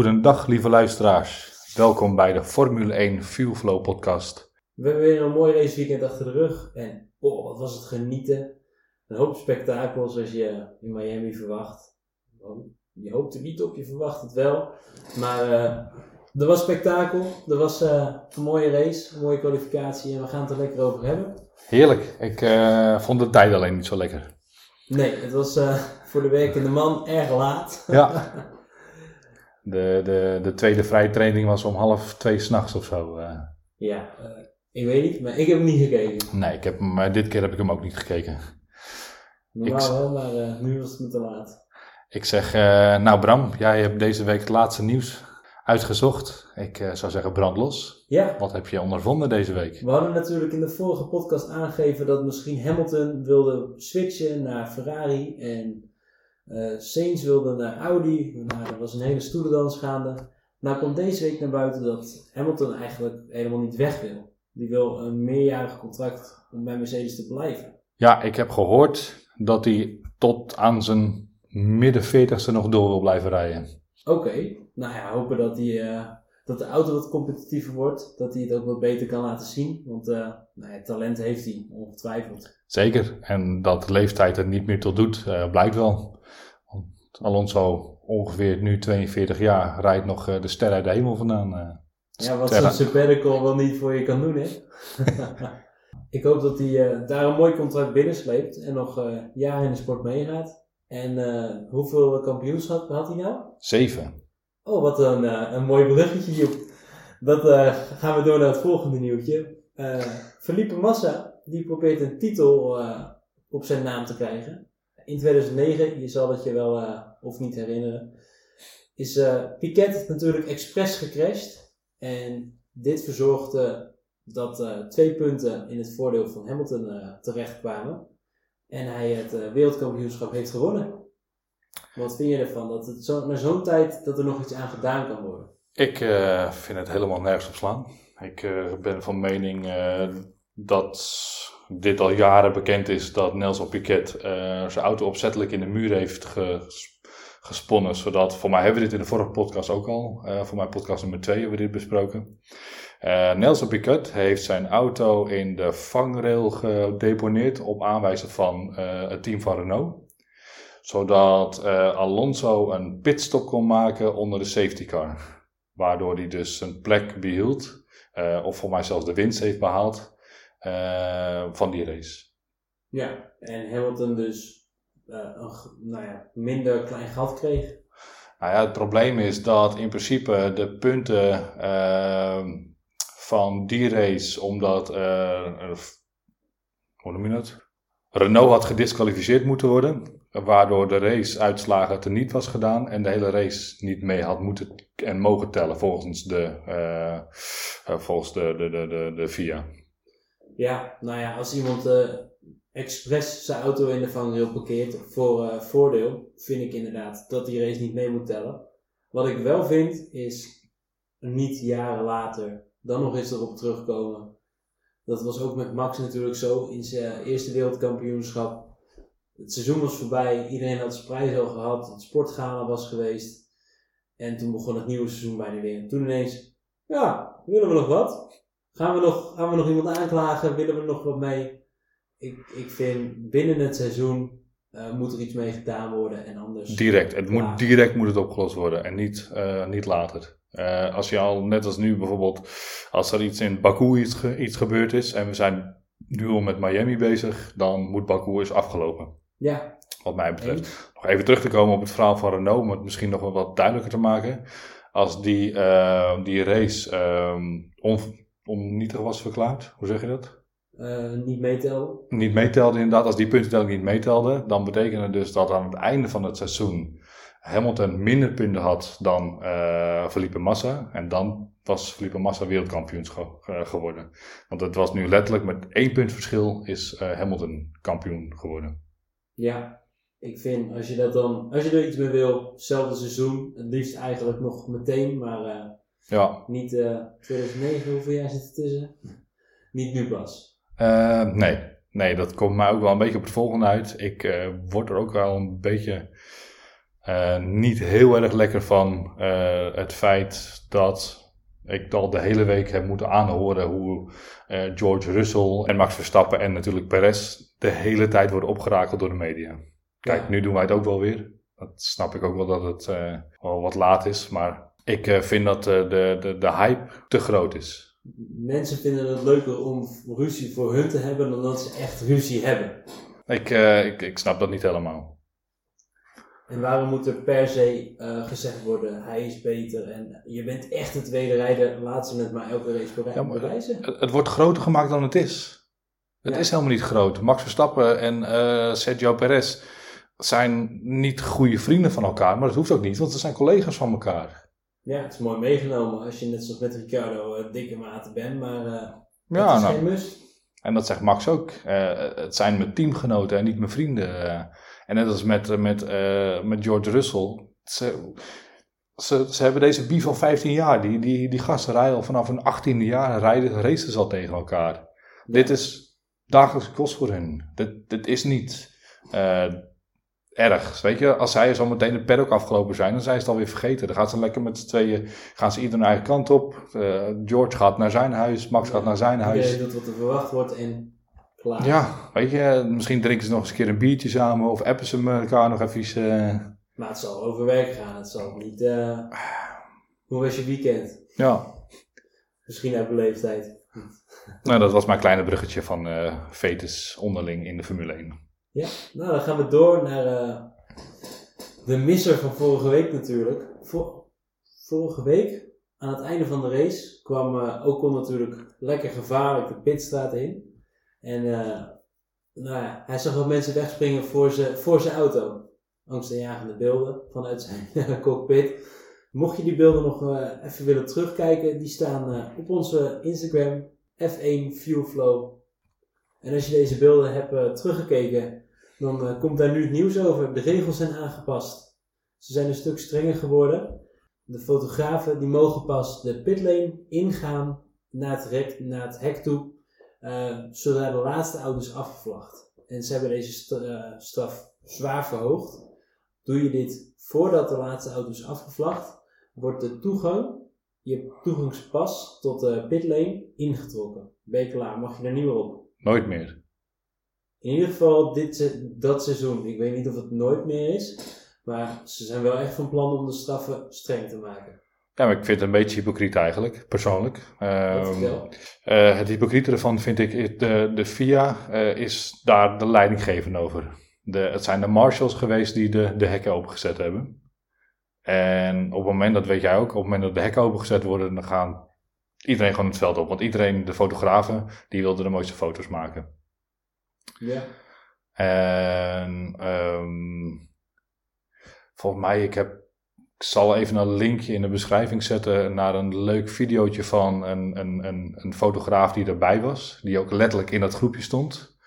Goedendag, lieve luisteraars. Welkom bij de Formule 1 Fuel Flow podcast. We hebben weer een mooi raceweekend achter de rug. En oh, wat was het genieten. Een hoop spektakel zoals je in Miami verwacht. Je hoopt er niet op, je verwacht het wel. Maar uh, er was spektakel. Er was uh, een mooie race, een mooie kwalificatie. En we gaan het er lekker over hebben. Heerlijk. Ik uh, vond de tijd alleen niet zo lekker. Nee, het was voor de werkende man erg laat. Ja. De, de, de tweede vrije training was om half twee s'nachts of zo. Uh. Ja, uh, ik weet niet, maar ik heb hem niet gekeken. Nee, ik heb hem, dit keer heb ik hem ook niet gekeken. Normaal ik, wel, maar uh, nu was het me te laat. Ik zeg, nou Bram, jij hebt deze week het laatste nieuws uitgezocht. Ik zou zeggen brandlos. Ja. Wat heb je ondervonden deze week? We hadden natuurlijk in de vorige podcast aangegeven dat misschien Hamilton wilde switchen naar Ferrari en uh, Saints wilde naar Audi. Nou, er was een hele stoelendans gaande. Nou komt deze week naar buiten dat Hamilton eigenlijk helemaal niet weg wil. Die wil een meerjarig contract om bij Mercedes te blijven. Ja, ik heb gehoord dat hij tot aan zijn midden 40ste nog door wil blijven rijden. Oké, nou ja, hopen dat, hij, uh, dat de auto wat competitiever wordt. Dat hij het ook wat beter kan laten zien. Want uh, nou ja, talent heeft hij, ongetwijfeld. Zeker, en dat leeftijd er niet meer tot doet, blijkt wel. Alonso, ongeveer nu 42 jaar, rijdt nog uh, de ster uit de hemel vandaan. Uh, ja, wat zo'n sabbatical wel niet voor je kan doen, hè? ik hoop dat hij uh, daar een mooi contract binnensleept en nog jaren in de sport meegaat. En hoeveel kampioenschap had hij nou? Zeven. Oh, wat een, een mooi bruggetje, Joep. Dat gaan we door naar het volgende nieuwtje. Felipe Massa, die probeert een titel op zijn naam te krijgen in 2009, je zal het je wel uh, of niet herinneren, is uh, Piquet natuurlijk expres gecrashed. En dit verzorgde dat uh, twee punten in het voordeel van Hamilton terechtkwamen. En hij het wereldkampioenschap heeft gewonnen. Wat vind je ervan? Dat het zo, zo'n tijd dat er nog iets aan gedaan kan worden? Ik vind het helemaal nergens op slaan. Ik ben van mening dat dit al jaren bekend is dat Nelson Piquet uh, zijn auto opzettelijk in de muur heeft gesponnen. Zodat, voor mij hebben we dit in de vorige podcast ook al, uh, voor mij podcast nummer 2 hebben we dit besproken. Uh, Nelson Piquet heeft zijn auto in de vangrail gedeponeerd op aanwijzen van het team van Renault. Zodat Alonso een pitstop kon maken onder de safety car. Waardoor hij dus zijn plek behield, of voor mij zelfs de winst heeft behaald. Uh, van die race. Ja, en Hamilton dus uh, een nou ja, minder klein gat kreeg. Nou ja, het probleem is dat in principe de punten uh, van die race, omdat, hoe noem je het? Renault had gedisqualificeerd moeten worden, waardoor de raceuitslagen er niet was gedaan en de hele race niet mee had moeten en mogen tellen volgens de, volgens de, de, de, de, de FIA. Ja, nou ja, als iemand uh, expres zijn auto in de vangrail parkeert voor uh, voordeel, vind ik inderdaad dat die race niet mee moet tellen. Wat ik wel vind, is niet jaren later dan nog eens erop terugkomen. Dat was ook met Max natuurlijk zo in zijn eerste wereldkampioenschap. Het seizoen was voorbij, iedereen had zijn prijs al gehad, het sportgala was geweest. En toen begon het nieuwe seizoen bijna weer. En toen ineens, ja, willen we nog wat? Gaan we nog, gaan we nog iemand aanklagen? Willen we nog wat mee? Ik, ik vind binnen het seizoen uh, moet er iets mee gedaan worden en anders. Direct. Het moet, direct moet het opgelost worden en niet, uh, niet later. Uh, als je al, net als nu bijvoorbeeld, als er iets in Baku iets, ge, iets gebeurd is en we zijn nu al met Miami bezig, dan moet Baku eens afgelopen. Ja. Wat mij betreft. Nog even terug te komen op het verhaal van Renault, om het misschien nog wel wat duidelijker te maken. Als die, die race um, onnietig was verklaard. Hoe zeg je dat? Uh, niet meetelde. Niet meetelde inderdaad. Als die puntentelling niet meetelde, dan betekende het dus dat aan het einde van het seizoen Hamilton minder punten had dan uh, Felipe Massa. En dan was Felipe Massa wereldkampioen uh, geworden. Want het was nu letterlijk met één punt verschil is Hamilton kampioen geworden. Ja, ik vind als je dat dan, als je er iets mee wil, hetzelfde seizoen, het liefst eigenlijk nog meteen, maar ja. Niet uh, eh, 2009, hoeveel jaar zit er tussen? Niet nu pas. Uh, nee. nee, dat komt mij ook wel een beetje op het volgende uit. Ik uh, word er ook wel een beetje Eh, niet heel erg lekker van eh, het feit dat ik al de hele week heb moeten aanhoren hoe eh, George Russell en Max Verstappen en natuurlijk Perez de hele tijd worden opgerakeld door de media. Kijk, Ja. nu doen wij het ook wel weer. Dat snap ik ook wel dat het eh, wel wat laat is. Maar ik eh, vind dat eh, de, de, de hype te groot is. Mensen vinden het leuker om ruzie voor hun te hebben dan dat ze echt ruzie hebben. Ik, eh, ik, ik snap dat niet helemaal. En waarom moet er per se gezegd worden, hij is beter en je bent echt de tweede rijder, laat ze het maar elke race Ja, maar- bewijzen. Het, het wordt groter gemaakt dan het is. Het Ja. is helemaal niet groot. Max Verstappen en Sergio Perez zijn niet goede vrienden van elkaar. Maar dat hoeft ook niet, want ze zijn collega's van elkaar. Ja, het is mooi meegenomen als je net zoals met Ricciardo eh, dikke maten bent, maar eh Ja, dat is nou, geen must. En dat zegt Max ook. Eh, het zijn mijn teamgenoten en niet mijn vrienden. En net als met, met, met George Russell. Ze, ze, ze hebben deze beef al 15 jaar. Die, die, die gasten rijden al vanaf hun 18e jaar. Rijden, racen ze al tegen elkaar. Dit is dagelijks kost voor hun. Dit, dit is niet erg. Weet je, als zij zo meteen de paddock afgelopen zijn, dan zijn ze het alweer vergeten. Dan gaan ze lekker met z'n tweeën, gaan ze ieder hun eigen kant op. Eh, George gaat naar zijn huis, Max gaat naar zijn huis. Iedereen doet wat er verwacht wordt en klaar. Ja, weet je, misschien drinken ze nog eens een keer een biertje samen of appen ze elkaar nog even. eh, Maar het zal over werk gaan, het zal niet... eh, hoe was je weekend? ja, Misschien uit leeftijd. nou, dat was mijn kleine bruggetje van fetus onderling in de Formule 1. Ja, nou dan gaan we door naar eh, de misser van vorige week natuurlijk. Vor- vorige week, aan het einde van de race, kwam eh Ocon natuurlijk lekker gevaarlijk de pitstraat in. En eh, nou hij zag wat mensen wegspringen voor zijn voor zijn auto. Angstaanjagende beelden vanuit zijn cockpit. Mocht je die beelden nog even willen terugkijken, die staan op onze Instagram, F1 Fuelflow. En als je deze beelden hebt eh, teruggekeken, dan eh, komt daar nu het nieuws over. De regels zijn aangepast. Ze zijn een stuk strenger geworden. De fotografen die mogen pas de pitlane ingaan naar het, het hek toe, eh, zodra de laatste auto is afgevlacht. En ze hebben deze st- straf zwaar verhoogd. Doe je dit voordat de laatste auto is afgevlacht, wordt de toegang, je toegangspas tot de pitlane ingetrokken. Ben je klaar, mag je er niet meer op. Nooit meer. In ieder geval dit, dat seizoen. Ik weet niet of het nooit meer is. Maar ze zijn wel echt van plan om de straffen streng te maken. Ja, maar ik vind het een beetje hypocriet eigenlijk, persoonlijk. Vertel. eh, het hypocriete ervan vind ik, de, de FIA eh, is daar de leidinggevende over. De, het zijn de marshals geweest die de, de hekken opengezet hebben. En op het moment, dat weet jij ook, op het moment dat de hekken opengezet worden, dan gaan iedereen gewoon het veld op. Want iedereen, de fotografen, die wilde de mooiste foto's maken. Ja. En ehm, volgens mij, ik heb, ik zal even een linkje in de beschrijving zetten naar een leuk videootje van een, een, een, een fotograaf die erbij was. Die ook letterlijk in dat groepje stond.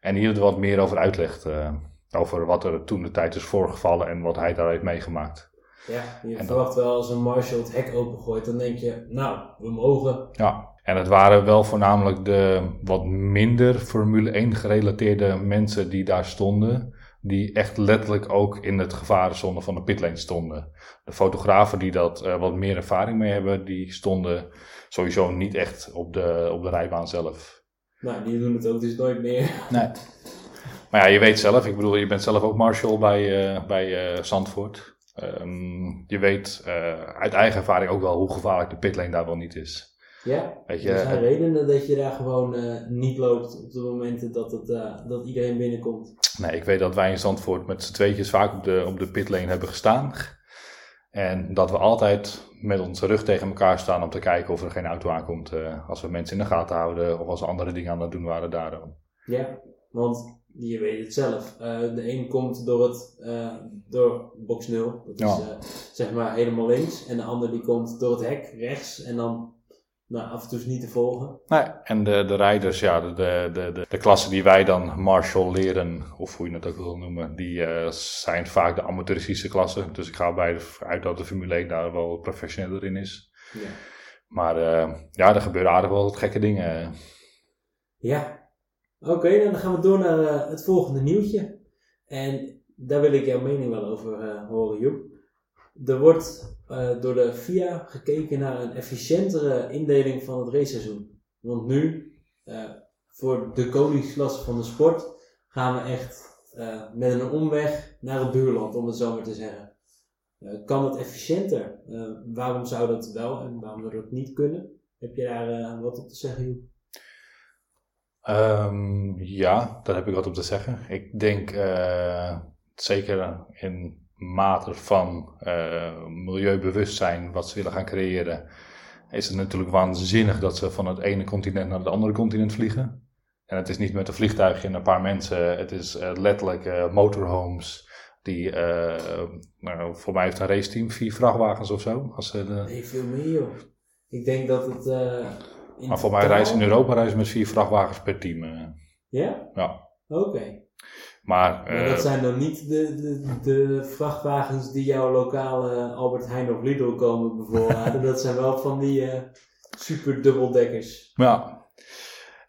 En die er wat meer over uitlegt. eh, over wat er toen de tijd is voorgevallen en wat hij daar heeft meegemaakt. Ja, je En verwacht wel als een marshal het hek opengooit, dan denk je, nou, we mogen. Ja, en het waren wel voornamelijk de wat minder Formule 1 gerelateerde mensen die daar stonden. Die echt letterlijk ook in het gevarenzone van de pitlane stonden. De fotografen die dat eh, wat meer ervaring mee hebben, die stonden sowieso niet echt op de, op de rijbaan zelf. Nou, die doen het ook dus nooit meer. Nee. Maar ja, je weet zelf, ik bedoel, je bent zelf ook marshal bij, eh, bij eh, Zandvoort. Ehm, je weet eh, uit eigen ervaring ook wel hoe gevaarlijk de pitlane daar wel niet is. Ja, Weet je, er zijn redenen dat je daar gewoon eh, niet loopt op de momenten dat, het, eh, dat iedereen binnenkomt. Nee, ik weet dat wij in Zandvoort met z'n tweetjes vaak op de, op de pitlane hebben gestaan. En dat we altijd met onze rug tegen elkaar staan om te kijken of er geen auto aankomt. als we mensen in de gaten houden of als we andere dingen aan het doen waren daarom. Ja, want je weet het zelf. Eh, de een komt door, het, eh, door box 0, dat is Ja. eh, zeg maar helemaal links. En de ander die komt door het hek rechts en dan nou, af en toe is niet te volgen. Nee, en de, de rijders, ja, de, de, de, de, klassen die wij dan marshal leren, of hoe je het ook wil noemen, die zijn vaak de amateuristische klassen. Dus ik ga bij uit dat de Formule 1 daar wel professioneler in is. Ja. Maar ja, er gebeuren aardig wel wat gekke dingen. Ja. Oké, nou, dan gaan we door naar eh, het volgende nieuwtje. En daar wil ik jouw mening wel over eh, horen, Joep. Er wordt eh, door de FIA gekeken naar een efficiëntere indeling van het raceseizoen. Want nu, voor de koningsklasse van de sport, gaan we echt met een omweg naar het buurland, om het zo maar te zeggen. Kan het efficiënter? Waarom zou dat wel en waarom zou dat niet kunnen? Heb je daar wat op te zeggen, Joep? Ehm, ja, daar heb ik wat op te zeggen. Ik denk eh, zeker in mate van eh, milieubewustzijn wat ze willen gaan creëren, is het natuurlijk waanzinnig dat ze van het ene continent naar het andere continent vliegen. En het is niet met een vliegtuigje en een paar mensen, het is eh, letterlijk motorhomes. Die, nou, voor mij heeft een raceteam vier vrachtwagens of zo. Als ze de, Nee, veel meer. Ik denk dat het. In maar voor mij reizen in Europa reizen met vier vrachtwagens per team. eh. Ja? ja. Oké. Maar, Maar eh, dat zijn dan niet de, de, de vrachtwagens die jouw lokale Albert Heijn of Lidl komen bevoorraden. dat zijn wel van die eh, super dubbeldekkers. Ja.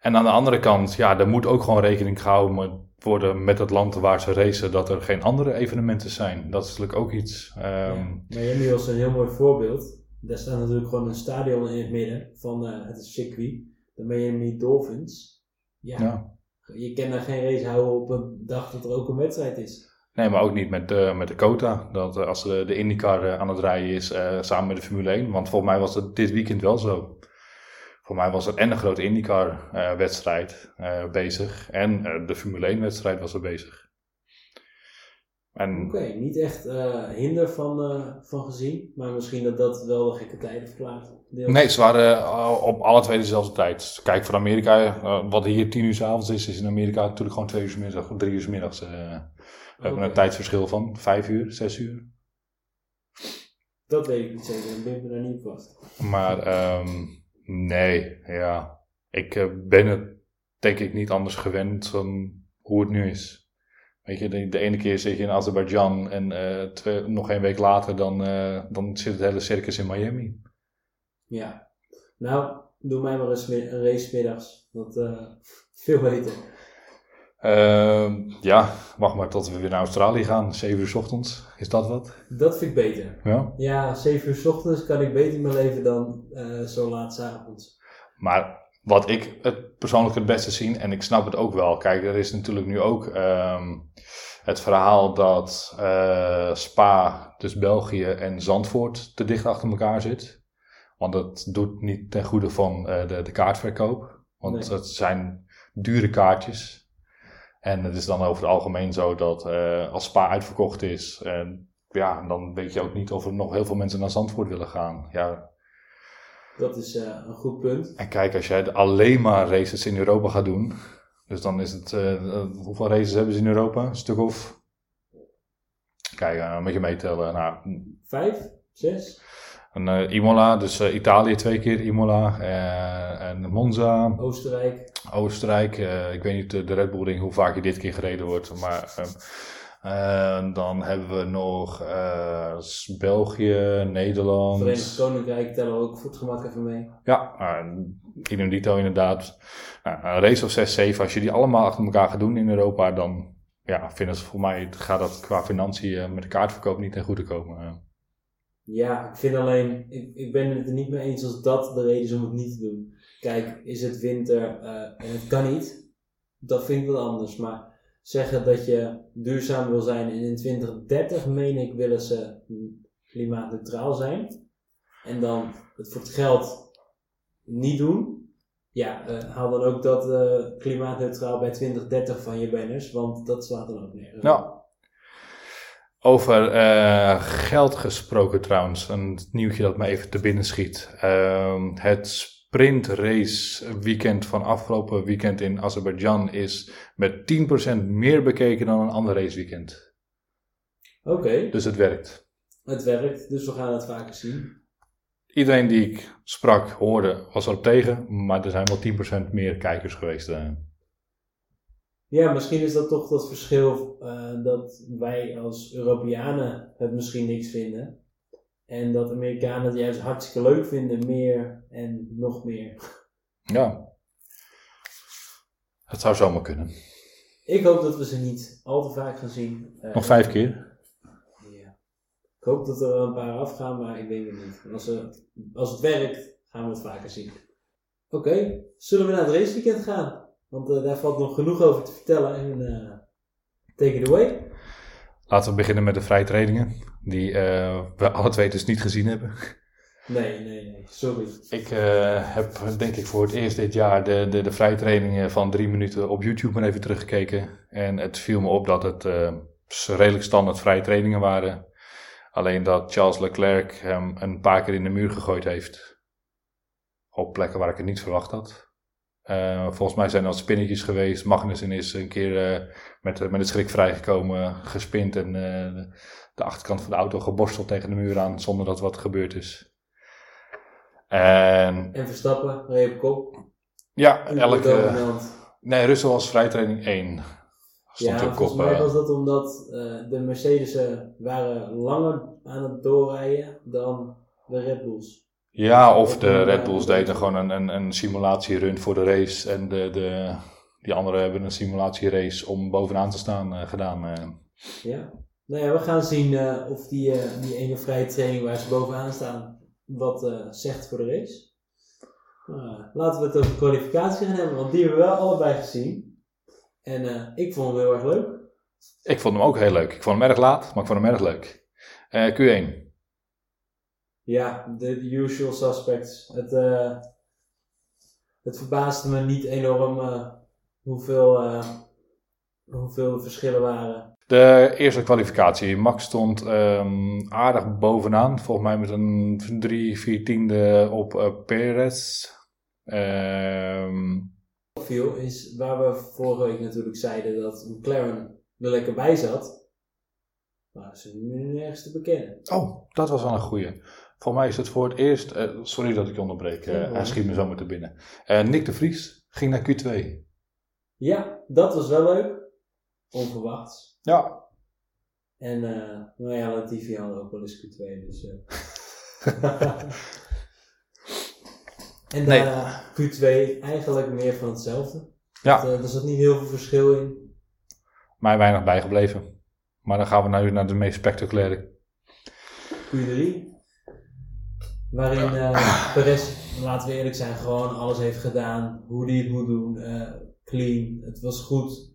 En aan de andere kant, ja, er moet ook gewoon rekening gehouden worden met het land waar ze racen, dat er geen andere evenementen zijn. Dat is natuurlijk ook iets. ehm, Ja. Miami was een heel mooi voorbeeld. Daar staat natuurlijk gewoon een stadion in het midden van eh, het circuit. De Miami Dolphins. Ja, ja. je kan daar geen race houden op een dag dat er ook een wedstrijd is. Nee, maar ook niet met, de met de quota. Dat eh, als de, de IndyCar aan het rijden is samen met de Formule 1. Want volgens mij was het dit weekend wel zo. Voor mij was er en een grote IndyCar-wedstrijd bezig. En de Formule 1-wedstrijd was er bezig. Oké, niet echt eh, hinder van, eh, van gezien. Maar misschien dat dat wel de gekke tijden verklaart. Nee, ze waren eh, op alle twee dezelfde tijd. Kijk, voor Amerika, wat hier tien uur 's avonds is, is in Amerika natuurlijk gewoon twee uur 's middag, drie uur 's middags. we hebben een tijdsverschil van vijf uur, zes uur. Dat weet ik niet zeker, dan ben ik me daar niet op vast. Maar ehm, nee, ja. Ik ben het denk ik niet anders gewend dan hoe het nu is. Weet je, de, ene keer zit je in Azerbeidzjan en eh, twee, nog een week later dan, eh, dan zit het hele circus in Miami. Ja. Nou, doe mij maar eens een race middags. Dat eh veel beter. Ehm, ja, wacht maar tot we weer naar Australië gaan. 7 uur 's ochtends. Is dat wat? Dat vind ik beter. Ja. Ja, 7 uur 's ochtends kan ik beter in mijn leven dan zo laat 's avonds. Maar wat ik het persoonlijk het beste zie, en ik snap het ook wel. Kijk, er is natuurlijk nu ook ehm, het verhaal dat eh, Spa, dus België en Zandvoort te dicht achter elkaar zit. Want dat doet niet ten goede van eh, de, de kaartverkoop. Want Nee. het zijn dure kaartjes. En het is dan over het algemeen zo dat eh, als Spa uitverkocht is, ja, dan weet je ook niet of er nog heel veel mensen naar Zandvoort willen gaan. Ja, Dat is eh, een goed punt. en kijk, als jij alleen maar races in Europa gaat doen, dus dan is het, eh, eh, hoeveel races hebben ze in Europa? Een stuk of, kijk, uh, moet je meetellen. Nou, Vijf? Zes? een, Imola, dus Italië twee keer Imola, en Monza, Oostenrijk. Oostenrijk. ik weet niet de, de Red Bull Ring hoe vaak je dit keer gereden wordt, maar eh, dan hebben we nog eh, België, Nederland. Verenigd Koninkrijk tellen we ook voor het gemak even mee. Ja, nou, idem dito inderdaad. Nou, een race of 6, 7, als je die allemaal achter elkaar gaat doen in Europa, dan ja, vinden ze voor mij, gaat dat qua financiën eh, met de kaartverkoop niet ten goede komen. Ja, ik vind alleen, ik, ik ben het er niet mee eens als dat de reden is om het niet te doen. Kijk, is het winter eh, en het kan niet, dat vind ik wel anders. Maar zeggen dat je duurzaam wil zijn en in 2030, meen ik, willen ze klimaatneutraal zijn. En dan het voor het geld niet doen. Ja, eh, haal dan ook dat eh, klimaatneutraal bij 2030 van je banners, want dat slaat dan ook op. Ja. Over eh, geld gesproken trouwens, een nieuwtje dat me even te binnen schiet. Ehm, het sprintrace weekend van afgelopen weekend in Azerbeidzjan is met 10% meer bekeken dan een ander raceweekend. Oké, Dus het werkt. het werkt, dus we gaan het vaker zien. Iedereen die ik sprak, hoorde, was erop tegen, maar er zijn wel 10% meer kijkers geweest. eh. Ja, misschien is dat toch dat verschil eh, dat wij als Europeanen het misschien niks vinden. En dat Amerikanen het juist hartstikke leuk vinden, meer en nog meer. Ja. Het zou zomaar kunnen. Ik hoop dat we ze niet al te vaak gaan zien. Eh, Nog vijf keer. Ja. Ik hoop dat er een paar afgaan, maar ik denk het niet. En Als, als het werkt, gaan we het vaker zien. Oké, zullen we naar het raceweekend gaan? Want eh, daar valt nog genoeg over te vertellen. En eh, take it away. Laten we beginnen met de vrije trainingen. Die eh, we alle twee dus niet gezien hebben. Nee, nee, nee, sorry. Ik eh, heb denk ik voor het eerst dit jaar de, de, de vrije trainingen van drie minuten op YouTube maar even teruggekeken. En het viel me op dat het eh, redelijk standaard vrije trainingen waren. Alleen dat Charles Leclerc hem een paar keer in de muur gegooid heeft. Op plekken waar ik het niet verwacht had. Eh, volgens mij zijn er al spinnetjes geweest. Magnussen is een keer eh, met, met het schrik vrijgekomen, gespind en eh, de, achterkant van de auto geborsteld tegen de muur aan zonder dat wat gebeurd is. En En Verstappen, reed op kop. ja, En elke. Nee, Russell was vrijtraining 1. Stond Ja, op volgens mij eh. was dat omdat eh, de Mercedes'en waren langer aan het doorrijden dan de Red Bulls. Ja, of de Red Bulls deden gewoon een, een, een simulatierun voor de race. En de, de, die anderen hebben een simulatierace om bovenaan te staan eh, gedaan. Ja. Nou ja, we gaan zien eh, of die, eh, die ene vrije training waar ze bovenaan staan wat eh, zegt voor de race. Nou, laten we het over de kwalificatie gaan hebben, want die hebben we wel allebei gezien. En ik vond hem heel erg leuk. Ik vond hem ook heel leuk. Ik vond hem erg laat, maar ik vond hem erg leuk. Eh, Q1. Ja, de, usual suspects. Het, het verbaasde me niet enorm hoeveel, hoeveel de verschillen waren. De eerste kwalificatie. Max stond ehm, aardig bovenaan. Volgens mij met een 3, 4 tiende op eh Perez. Viel is waar we vorige week natuurlijk zeiden dat McLaren er lekker bij zat. Maar ze nu nergens te bekennen. Oh, dat was wel een goeie. Volgens mij is het voor het eerst. eh, sorry dat ik je onderbreek. eh, Ja, hij schiet me zomaar te binnen. Nick de Vries ging naar Q2. Ja, dat was wel leuk. Onverwachts. Ja. En eh nou ja, Latifi hadden ook wel eens Q2. Dus, eh. en Nee. daarna Q2 eigenlijk meer van hetzelfde. Ja. Dat, eh, er zat niet heel veel verschil in. Mij weinig bijgebleven. Maar dan gaan we nu naar de meest spectaculaire. Q3. Waarin eh Perez, laten we eerlijk zijn, gewoon alles heeft gedaan. Hoe hij het moet doen. eh, clean. Het was goed.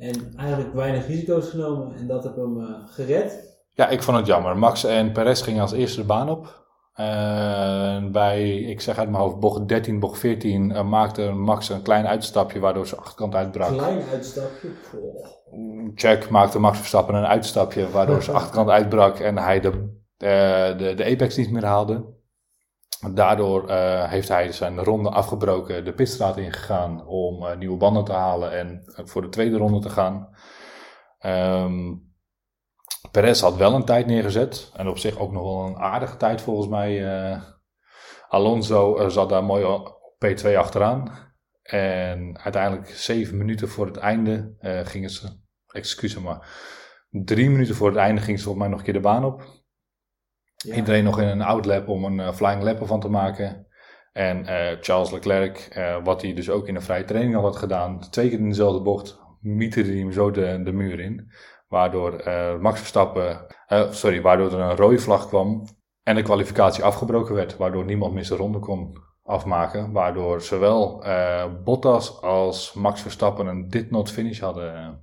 En eigenlijk weinig risico's genomen. En dat heb hem eh, gered. Ja, ik vond het jammer. Max en Perez gingen als eerste de baan op. Bij, ik zeg uit mijn hoofd, bocht 13, bocht 14 eh, maakte Max een klein uitstapje waardoor zijn achterkant uitbrak. Klein uitstapje. Poh. Check maakte Max Verstappen een uitstapje waardoor zijn achterkant uitbrak en hij de, eh, de, de apex niet meer haalde. Daardoor eh, heeft hij zijn ronde afgebroken, de pitstraat ingegaan om eh, nieuwe banden te halen en eh, voor de tweede ronde te gaan. Ehm Perez had wel een tijd neergezet en op zich ook nog wel een aardige tijd volgens mij. Alonso zat daar mooi op P2 achteraan. En uiteindelijk zeven minuten voor het einde eh, gingen ze, excuus maar, drie minuten voor het einde gingen ze volgens mij nog een keer de baan op. Ja. Iedereen nog in een outlap om een eh, flying lap ervan te maken. En eh, Charles Leclerc, eh, wat hij dus ook in een vrije training al had gedaan, twee keer in dezelfde bocht, mieterde hij hem zo de, de muur in. Waardoor Max Verstappen, sorry, waardoor er een rode vlag kwam en de kwalificatie afgebroken werd. Waardoor niemand meer zijn ronde kon afmaken. Waardoor zowel Bottas als Max Verstappen een did not finish hadden.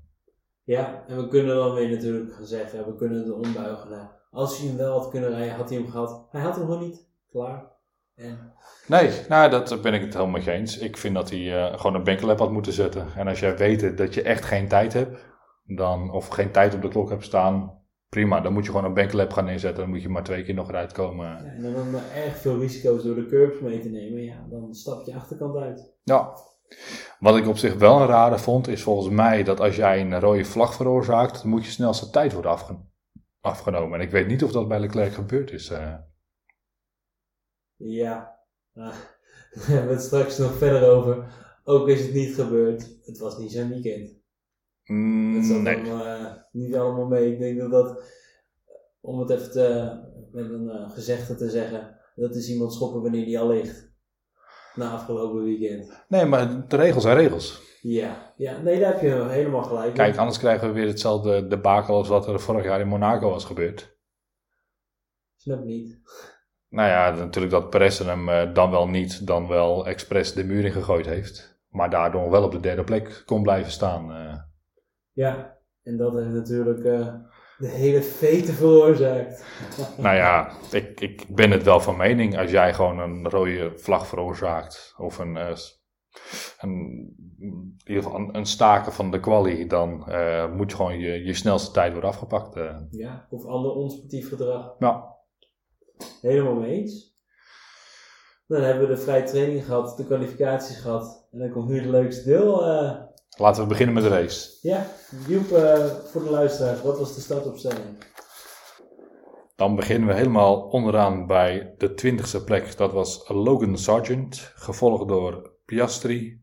Ja, en we kunnen dan weer natuurlijk gaan zeggen, we kunnen het ombuigen naar, als hij hem wel had kunnen rijden, had hij hem gehad. Hij had hem gewoon niet. Klaar. En Nee, nou, dat ben ik het helemaal mee eens. Ik vind dat hij eh, gewoon een banklap had moeten zetten. En als jij weet dat je echt geen tijd hebt, dan, of geen tijd op de klok hebt staan, prima. Dan moet je gewoon een banklap gaan neerzetten. Dan moet je maar twee keer nog eruit komen. Ja, en dan erg veel risico's door de curbs mee te nemen. Ja, dan stap je achterkant uit. Ja. Wat ik op zich wel een rare vond, is volgens mij dat als jij een rode vlag veroorzaakt, dan moet je snelste tijd worden afge- afgenomen. En ik weet niet of dat bij Leclerc gebeurd is. eh. Ja, daar hebben we het straks nog verder over. Ook is het niet gebeurd. Het was niet zijn weekend. Mm, Het zat nee. allemaal, eh, niet allemaal mee. Ik denk dat dat, om het even te, met een eh, gezegde te zeggen, dat is iemand schoppen wanneer die al ligt. na afgelopen weekend. Nee, maar de regels zijn regels. Ja, ja nee, daar heb je helemaal gelijk. Kijk, anders krijgen we weer hetzelfde debakel als wat er vorig jaar in Monaco was gebeurd. Snap niet. Nou ja, natuurlijk dat Perez hem eh, dan wel niet, dan wel expres de muur in gegooid heeft. Maar daardoor wel op de derde plek kon blijven staan. eh. Ja, en dat heeft natuurlijk eh, de hele fete veroorzaakt. Nou ja, ik, ik ben het wel van mening. Als jij gewoon een rode vlag veroorzaakt. Of een, in ieder geval een, een staken van de quali. Dan eh, moet je gewoon je, je snelste tijd worden afgepakt. eh. Ja, of ander onsportief gedrag. Ja, Helemaal mee eens. Dan hebben we de vrije training gehad, de kwalificaties gehad. En dan komt nu het leukste deel. eh. laten we beginnen met de race. ja, Joep, voor de luisteraars, wat was de startopstelling? Dan beginnen we helemaal onderaan bij de twintigste plek. Dat was Logan Sargent, gevolgd door Piastri.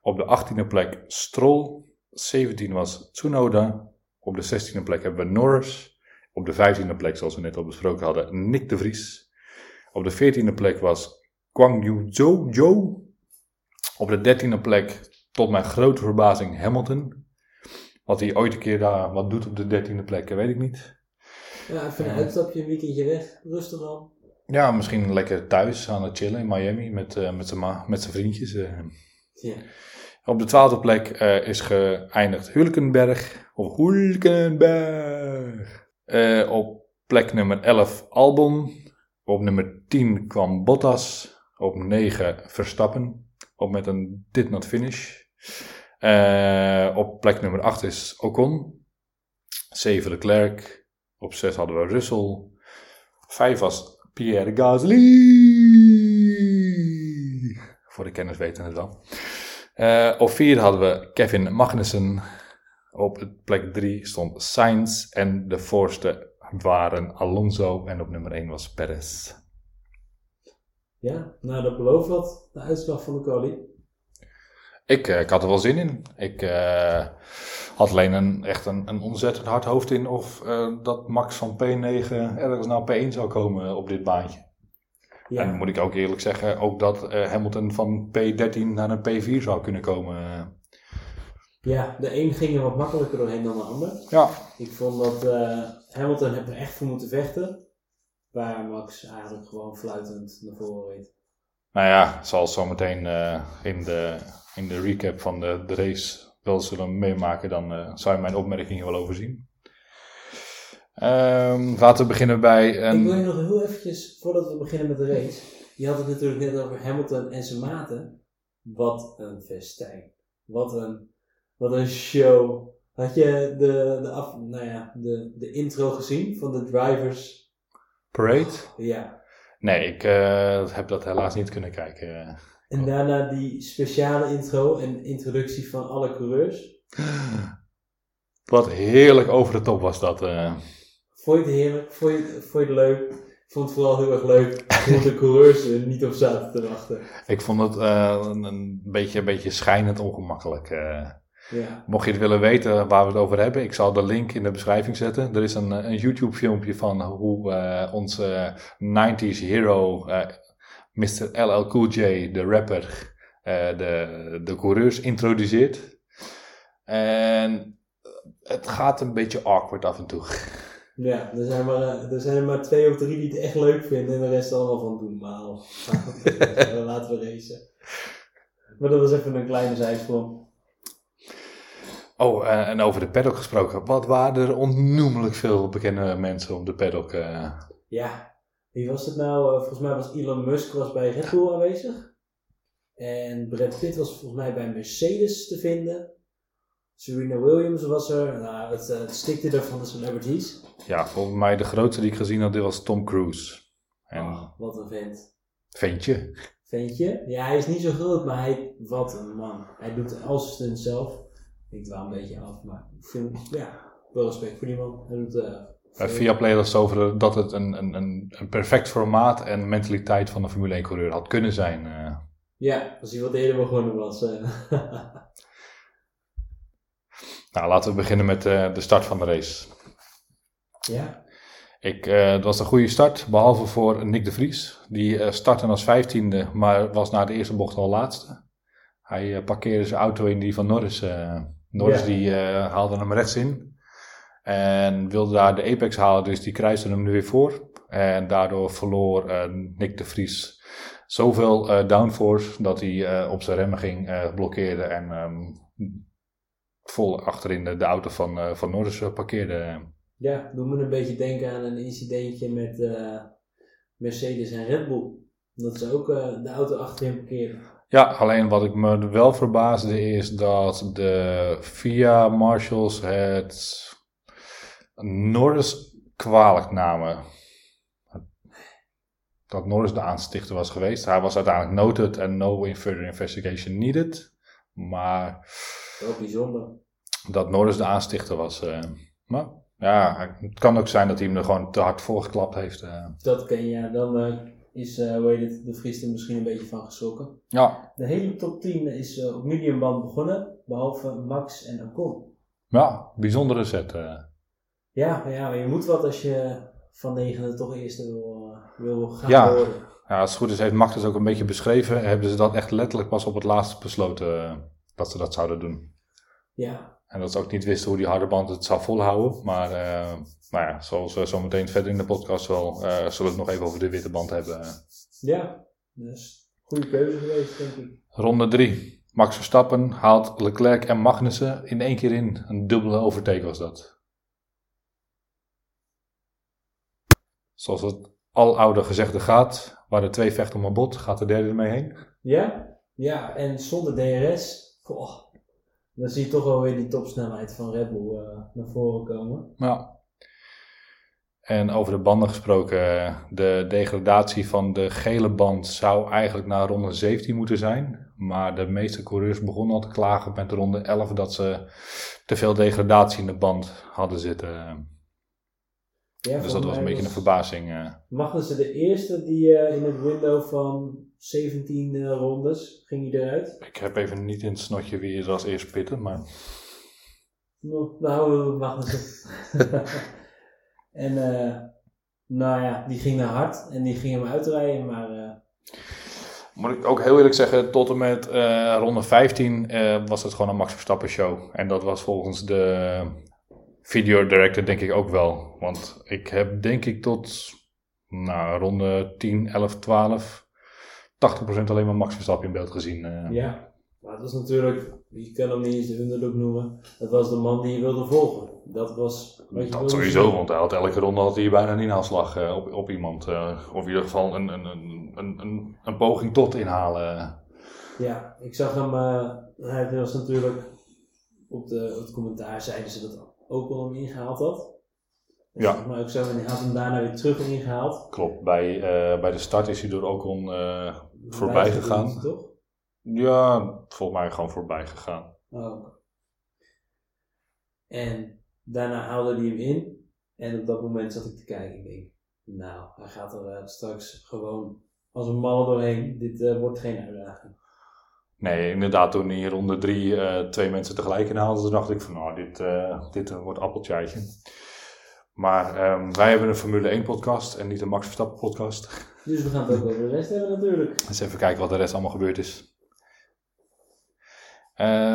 Op de achttiende plek Stroll. 17 was Tsunoda. Op de zestiende plek hebben we Norris. Op de vijftiende plek, zoals we net al besproken hadden, Nick de Vries. Op de veertiende plek was Guang Yu Zhou. Op de dertiende plek, tot mijn grote verbazing, Hamilton. Wat hij ooit een keer daar wat doet op de dertiende plek, weet ik niet. Ja, even een Ja. uitstapje, een weekendje weg. Rustig dan. Ja, misschien lekker thuis aan het chillen in Miami met, eh, met zijn ma- met vriendjes. eh. Ja. Op de twaalfde plek eh, is geëindigd Hulkenberg. Of Hulkenberg. Op plek nummer 11 Albon. Op nummer 10 kwam Bottas. Op 9 Verstappen. Op met een did not finish. Op plek nummer 8 is Ocon. 7 Leclerc. Op 6 hadden we Russell. 5 was Pierre Gasly. Voor de kennis weten het wel. Eh, op 4 hadden we Kevin Magnussen. Op plek 3 stond Sainz. En de voorste waren Alonso. En op nummer 1 was Perez. ja, nou dat belooft wat, de uitslag van de quali. Ik, eh, ik had er wel zin in. Ik eh, had alleen een, echt een, een ontzettend hard hoofd in of eh, dat Max van P9 ergens naar P1 zou komen op dit baantje. Ja, En moet ik ook eerlijk zeggen, ook dat Hamilton van P13 naar een P4 zou kunnen komen. ja, de een ging er wat makkelijker doorheen dan de ander. Ja, Ik vond dat Hamilton heeft er echt voor moeten vechten. Waar Max eigenlijk gewoon fluitend naar voren reed. Nou ja, zoals zometeen eh in, de, in de recap van de, de race wel zullen meemaken, dan eh, zou je mijn opmerkingen wel overzien. Ehm, laten we beginnen bij Ik wil een... je nog heel eventjes, voordat we beginnen met de race. Je had het natuurlijk net over Hamilton en zijn maten. Wat een festijn. Wat een, wat een show. Had je de, de, af, nou ja, de, de intro gezien van de drivers? Parade? Ja. Nee, ik eh, heb dat helaas niet kunnen kijken. En daarna die speciale intro en introductie van alle coureurs. Wat heerlijk over de top was dat. eh. Vond je het heerlijk? Vond je het, vond je het leuk? Ik vond het vooral heel erg leuk hoe de coureurs er niet op zaten te wachten. Ik vond het eh, een, beetje, een beetje schijnend ongemakkelijk. eh. Ja. Mocht je het willen weten waar we het over hebben, ik zal de link in de beschrijving zetten. Er is een, een YouTube filmpje van hoe eh, onze 90s hero, eh, Mr. LL Cool J, de rapper, eh, de, de coureurs introduceert. En het gaat een beetje awkward af en toe. Ja, er zijn, maar, eh, er zijn maar twee of drie die het echt leuk vinden en de rest allemaal van doen. Maar laten we racen. Maar dat was even een kleine zijsprong. Oh, eh, en over de paddock gesproken. Wat waren er onnoemelijk veel bekende mensen op de paddock? eh. Ja, wie was het nou? Eh, volgens mij was Elon Musk was bij Red Bull aanwezig. En Brad Pitt was volgens mij bij Mercedes te vinden. Serena Williams was er. Nou, het, het stikte er van de celebrities. Ja, volgens mij de grootste die ik gezien had, dit was Tom Cruise. En Oh, wat een vent. ventje. Ventje? Ja, hij is niet zo groot, maar hij, wat een man. Hij doet al zijn stunts zelf. Ik dwaal een beetje af, maar ik vind, ja, wel respect voor die man. Hij doet, eh, Bij veel- Viaplay was het over dat het een, een, een, een perfect formaat en mentaliteit van een Formule 1 coureur had kunnen zijn. eh. Ja, als hij wat eerder begonnen was. eh. Nou, laten we beginnen met eh, de start van de race. ja, Ik, eh, het was een goede start, behalve voor Nick de Vries. Die eh, startte als vijftiende, maar was na de eerste bocht al laatste. Hij eh, parkeerde zijn auto in die van Norris. Norris Ja. die eh, haalde hem rechts in. En wilde daar de apex halen, dus die kruiste hem nu weer voor. En daardoor verloor eh, Nick de Vries zoveel eh, downforce dat hij op zijn remmen ging, blokkeerde en ehm, vol achterin de, de auto van, van Norris parkeerde. Ja, doe me een beetje denken aan een incidentje met Mercedes en Red Bull. Dat ze ook de auto achterin parkeren. Ja, alleen wat ik me wel verbaasde is dat de VIA Marshals het Norris kwalijk namen. Dat Norris de aanstichter was geweest. Hij was uiteindelijk noted en no further investigation needed. Maar Wel bijzonder. dat Norris de aanstichter was. eh, maar ja, het kan ook zijn dat hij hem er gewoon te hard voor geklapt heeft. eh. Dat ken je. Ja, dan eh, is, eh hoe heet het, de Vries er misschien een beetje van geschrokken. Ja, De hele top 10 is eh, op mediumband begonnen, behalve Max en Ocon. ja bijzondere set. eh. Ja, ja, maar je moet wat als je van negende toch eerste wil, wil gaan Ja. worden. Ja, als het goed is heeft Max het ook een beetje beschreven. Hebben ze dat echt letterlijk pas op het laatste besloten dat ze dat zouden doen. Ja, En dat ze ook niet wisten hoe die harde band het zou volhouden. Maar nou ja, zoals we zo meteen verder in de podcast wel, eh, zullen we het nog even over de witte band hebben. ja. Dus goede keuze geweest, denk ik. Ronde 3. Max Verstappen haalt Leclerc en Magnussen in één keer in. Een dubbele overtake was dat. Zoals het aloude gezegde gaat, waar de twee vechten om een bot, gaat de derde ermee heen. Ja, ja, en zonder DRS, goh, dan zie je toch wel weer die topsnelheid van Red Bull eh, naar voren komen. Ja. En over de banden gesproken, de degradatie van de gele band zou eigenlijk naar ronde 17 moeten zijn. Maar de meeste coureurs begonnen al te klagen met ronde 11 dat ze te veel degradatie in de band hadden zitten. Ja, dus dat was een beetje een verbazing. eh. Magnussen de eerste die eh, in het window van 17 eh, rondes ging hij eruit. Ik heb even niet in het snotje wie er als eerst pitten, maar Nou, nou Magnussen. en nou ja, die ging naar hard en die ging hem uitrijden, maar moet ik ook heel eerlijk zeggen, tot en met ronde 15 eh, was het gewoon een Max Verstappen show. En dat was volgens de video director denk ik ook wel. Want ik heb denk ik tot nou, ronde 10, 11, 12, 80% alleen maar Max Verstappen in beeld gezien. eh. ja. Maar het was natuurlijk, je kan hem niet eens de underdog noemen, dat was de man die je wilde volgen. Dat was wat je Dat sowieso, zien. want hij had elke ronde had hij bijna een inhaalslag eh, op, op iemand. eh, of in ieder geval een, een, een, een, een, poging tot inhalen. Ja, ik zag hem, hij was natuurlijk, op, de, op het commentaar zeiden ze dat Ocon hem ingehaald had. Ja. Maar ook zo, en hij had hem daarna weer terug ingehaald. Klopt, bij, eh, bij de start is hij door Ocon eh voorbij gegaan. Toch? Ja, volgens mij gewoon voorbij gegaan. Oh. En daarna haalde hij hem in. En op dat moment zat ik te kijken. Ik denk, nou, hij gaat er eh, straks gewoon als een malle doorheen. Dit wordt geen uitdaging. Nee, inderdaad, toen in ronde drie eh, twee mensen tegelijk inhaalden, toen dacht ik van, nou, dit, eh, dit eh, wordt appeltje eitje. Maar ehm, wij hebben een Formule 1 podcast en niet een Max Verstappen podcast. Dus we gaan het ook over de rest hebben natuurlijk. Dus even kijken wat de rest allemaal gebeurd is.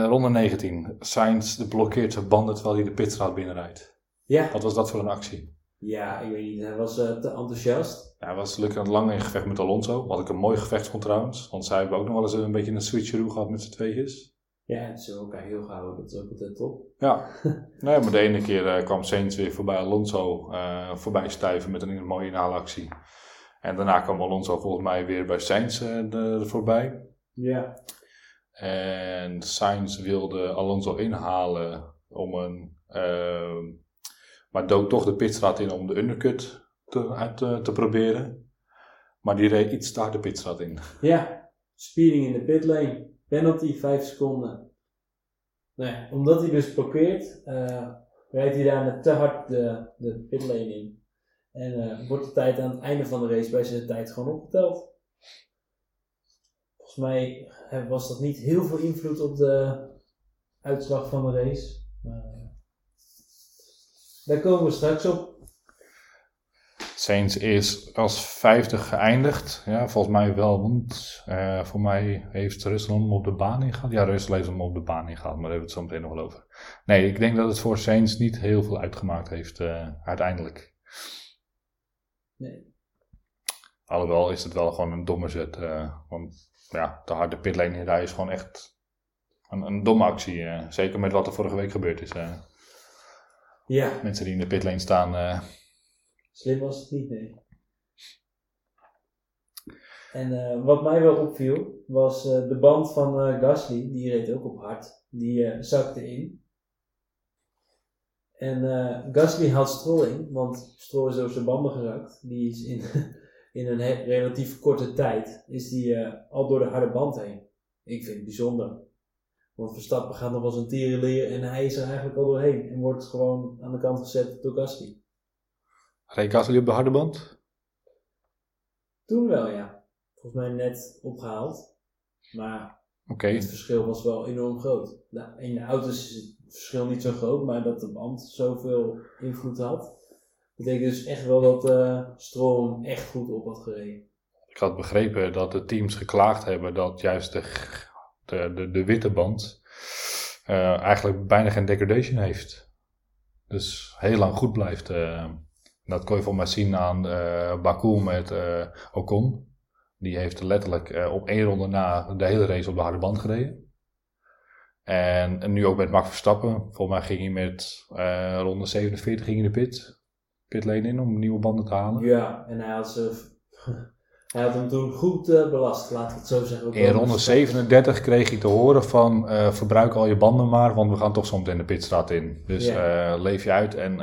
Ronde 19. Sainz blokkeert zijn banden terwijl hij de pitstraat binnenrijdt. Ja, Wat was dat voor een actie? Ja ik weet niet. Hij was eh, te enthousiast. Ja, hij was gelukkig lang in gevecht met Alonso. Wat ik een mooi gevecht vond trouwens. Want zij hebben ook nog wel eens een beetje een switcheroo gehad met z'n tweetjes. Ja, ze hebben elkaar heel gehouden. Dat is ook altijd top. Ja, nee, maar de ene keer eh, kwam Sainz weer voorbij Alonso eh, voorbij stijven met een mooie inhaalactie. En daarna kwam Alonso volgens mij weer bij Sainz de- voorbij. Ja. En Sainz wilde Alonso inhalen om een. Maar dook toch de pitstraat in om de undercut te, uit te, te proberen. Maar die reed iets daar de pitstraat in. Ja, speeding in de pitlane. Penalty 5 seconden. Ja, omdat hij dus blokkeert, eh rijdt hij daar te hard de, de pitlane in. En eh, wordt de tijd aan het einde van de race bij zijn tijd gewoon opgeteld. Volgens mij eh, was dat niet heel veel invloed op de uitslag van de race. Daar komen we straks op. Sainz is als vijfde geëindigd. Ja, volgens mij wel, want eh, voor mij heeft Russell hem op de baan ingehaald. Ja, Russell heeft hem op de baan ingehaald, maar daar hebben we het zo meteen nog wel over. Nee, ik denk dat het voor Sainz niet heel veel uitgemaakt heeft uh, uiteindelijk. Nee. Alhoewel is het wel gewoon een domme zet. Uh, want ja, de harde pitlane rijden is gewoon echt een, een domme actie. zeker met wat er vorige week gebeurd is. Ja. Mensen die in de pitlane staan Slim was het niet, nee. En uh, wat mij wel opviel, was uh, de band van Gasly, die reed ook op hard. Die zakte in. En Gasly had Stroll in, want Stroll is over zijn banden gezakt. Die is in, in een relatief korte tijd, is die al door de harde band heen. Ik vind het bijzonder. Want Verstappen gaat nog als een tierenleer en hij is er eigenlijk al doorheen. En wordt gewoon aan de kant gezet door Gasly. Reed Gasly op de harde band? Toen wel, ja. Volgens mij net opgehaald. Maar okay. het verschil was wel enorm groot. Nou, in de auto's is het verschil niet zo groot, maar dat de band zoveel invloed had. Betekent dus echt wel dat uh, Stroom echt goed op had gereden. Ik had begrepen dat de teams geklaagd hebben dat juist de, de, de, witte band uh, eigenlijk bijna geen degradation heeft. Dus heel lang goed blijft. Uh, dat kon je voor mij zien aan uh, Baku met Ocon. Die heeft letterlijk op één ronde na de hele race op de harde band gereden. En, en nu ook met Max Verstappen. Volgens mij ging hij met ronde 47 ging hij de pit, pitlane in om nieuwe banden te halen. Ja, en hij had, ze, hij had hem toen goed belast, laten we het zo zeggen. In ronde 37 kreeg hij te horen van verbruik al je banden maar, want we gaan toch soms in de pitstraat in. Dus ja. leef je uit en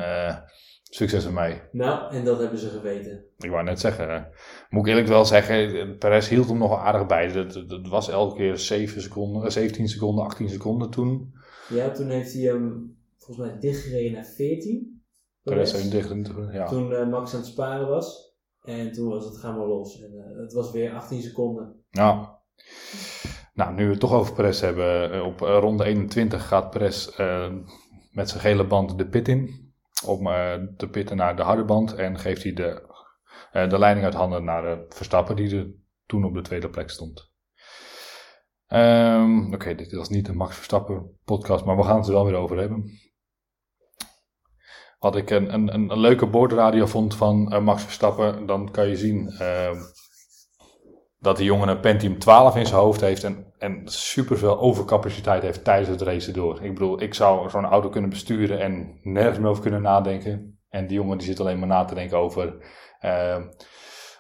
Succes mij. Nou, en dat hebben ze geweten. Ik wou net zeggen, moet ik eerlijk wel zeggen, Perez hield hem nog aardig bij. Dat, was elke keer 7 seconden, 17 seconden, 18 seconden toen. Ja, toen heeft hij hem volgens mij dichtgereden naar 14. Perez heeft dicht, ja. Toen Max aan het sparen was. En toen was het gaan we los. En uh, het was weer 18 seconden. Ja. Nou, nu we het toch over Perez hebben. Eh, op ronde 21 gaat Perez met zijn gele band de pit in om te pitten naar de harde band en geeft hij de, de leiding uit handen naar de Verstappen die er toen op de tweede plek stond. Um, Oké, dit was niet een Max Verstappen podcast, maar we gaan het er wel weer over hebben. Wat ik een, een, een leuke boordradio vond van uh, Max Verstappen, dan kan je zien ehm, dat die jongen een Pentium 12 in zijn hoofd heeft en, en superveel overcapaciteit heeft tijdens het racen door. Ik bedoel, ik zou zo'n auto kunnen besturen en nergens meer over kunnen nadenken. En die jongen die zit alleen maar na te denken over... Uh,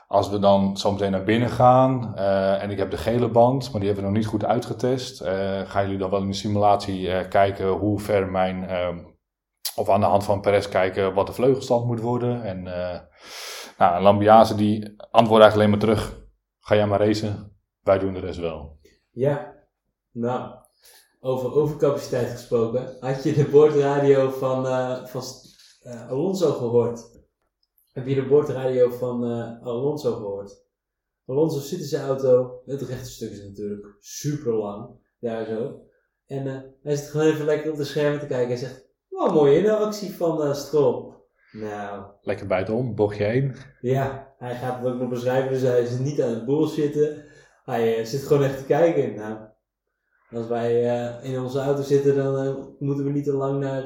als we dan zo meteen naar binnen gaan uh, en ik heb de gele band, maar die hebben we nog niet goed uitgetest. Uh, gaan jullie dan wel in de simulatie kijken hoe ver mijn, ehm, of aan de hand van Perez kijken wat de vleugelstand moet worden. En nou, Lambiase die antwoordt eigenlijk alleen maar terug, Ga jij maar racen, wij doen de rest wel. Ja, nou, over overcapaciteit gesproken. Had je de boordradio van, uh, van uh, Alonso gehoord? Heb je de boordradio van Alonso gehoord? Alonso zit in zijn auto, het rechte stuk is natuurlijk super lang, daar zo. En hij zit gewoon even lekker op de schermen te kijken en zegt, oh, mooie actie van uh, Stroll. Nou. Lekker buitenom, bochtje heen. Ja, hij gaat het ook nog beschrijven, dus hij is niet aan het bullshitten. Hij uh, zit gewoon echt te kijken. Nou, als wij uh, in onze auto zitten, dan moeten we niet te lang naar,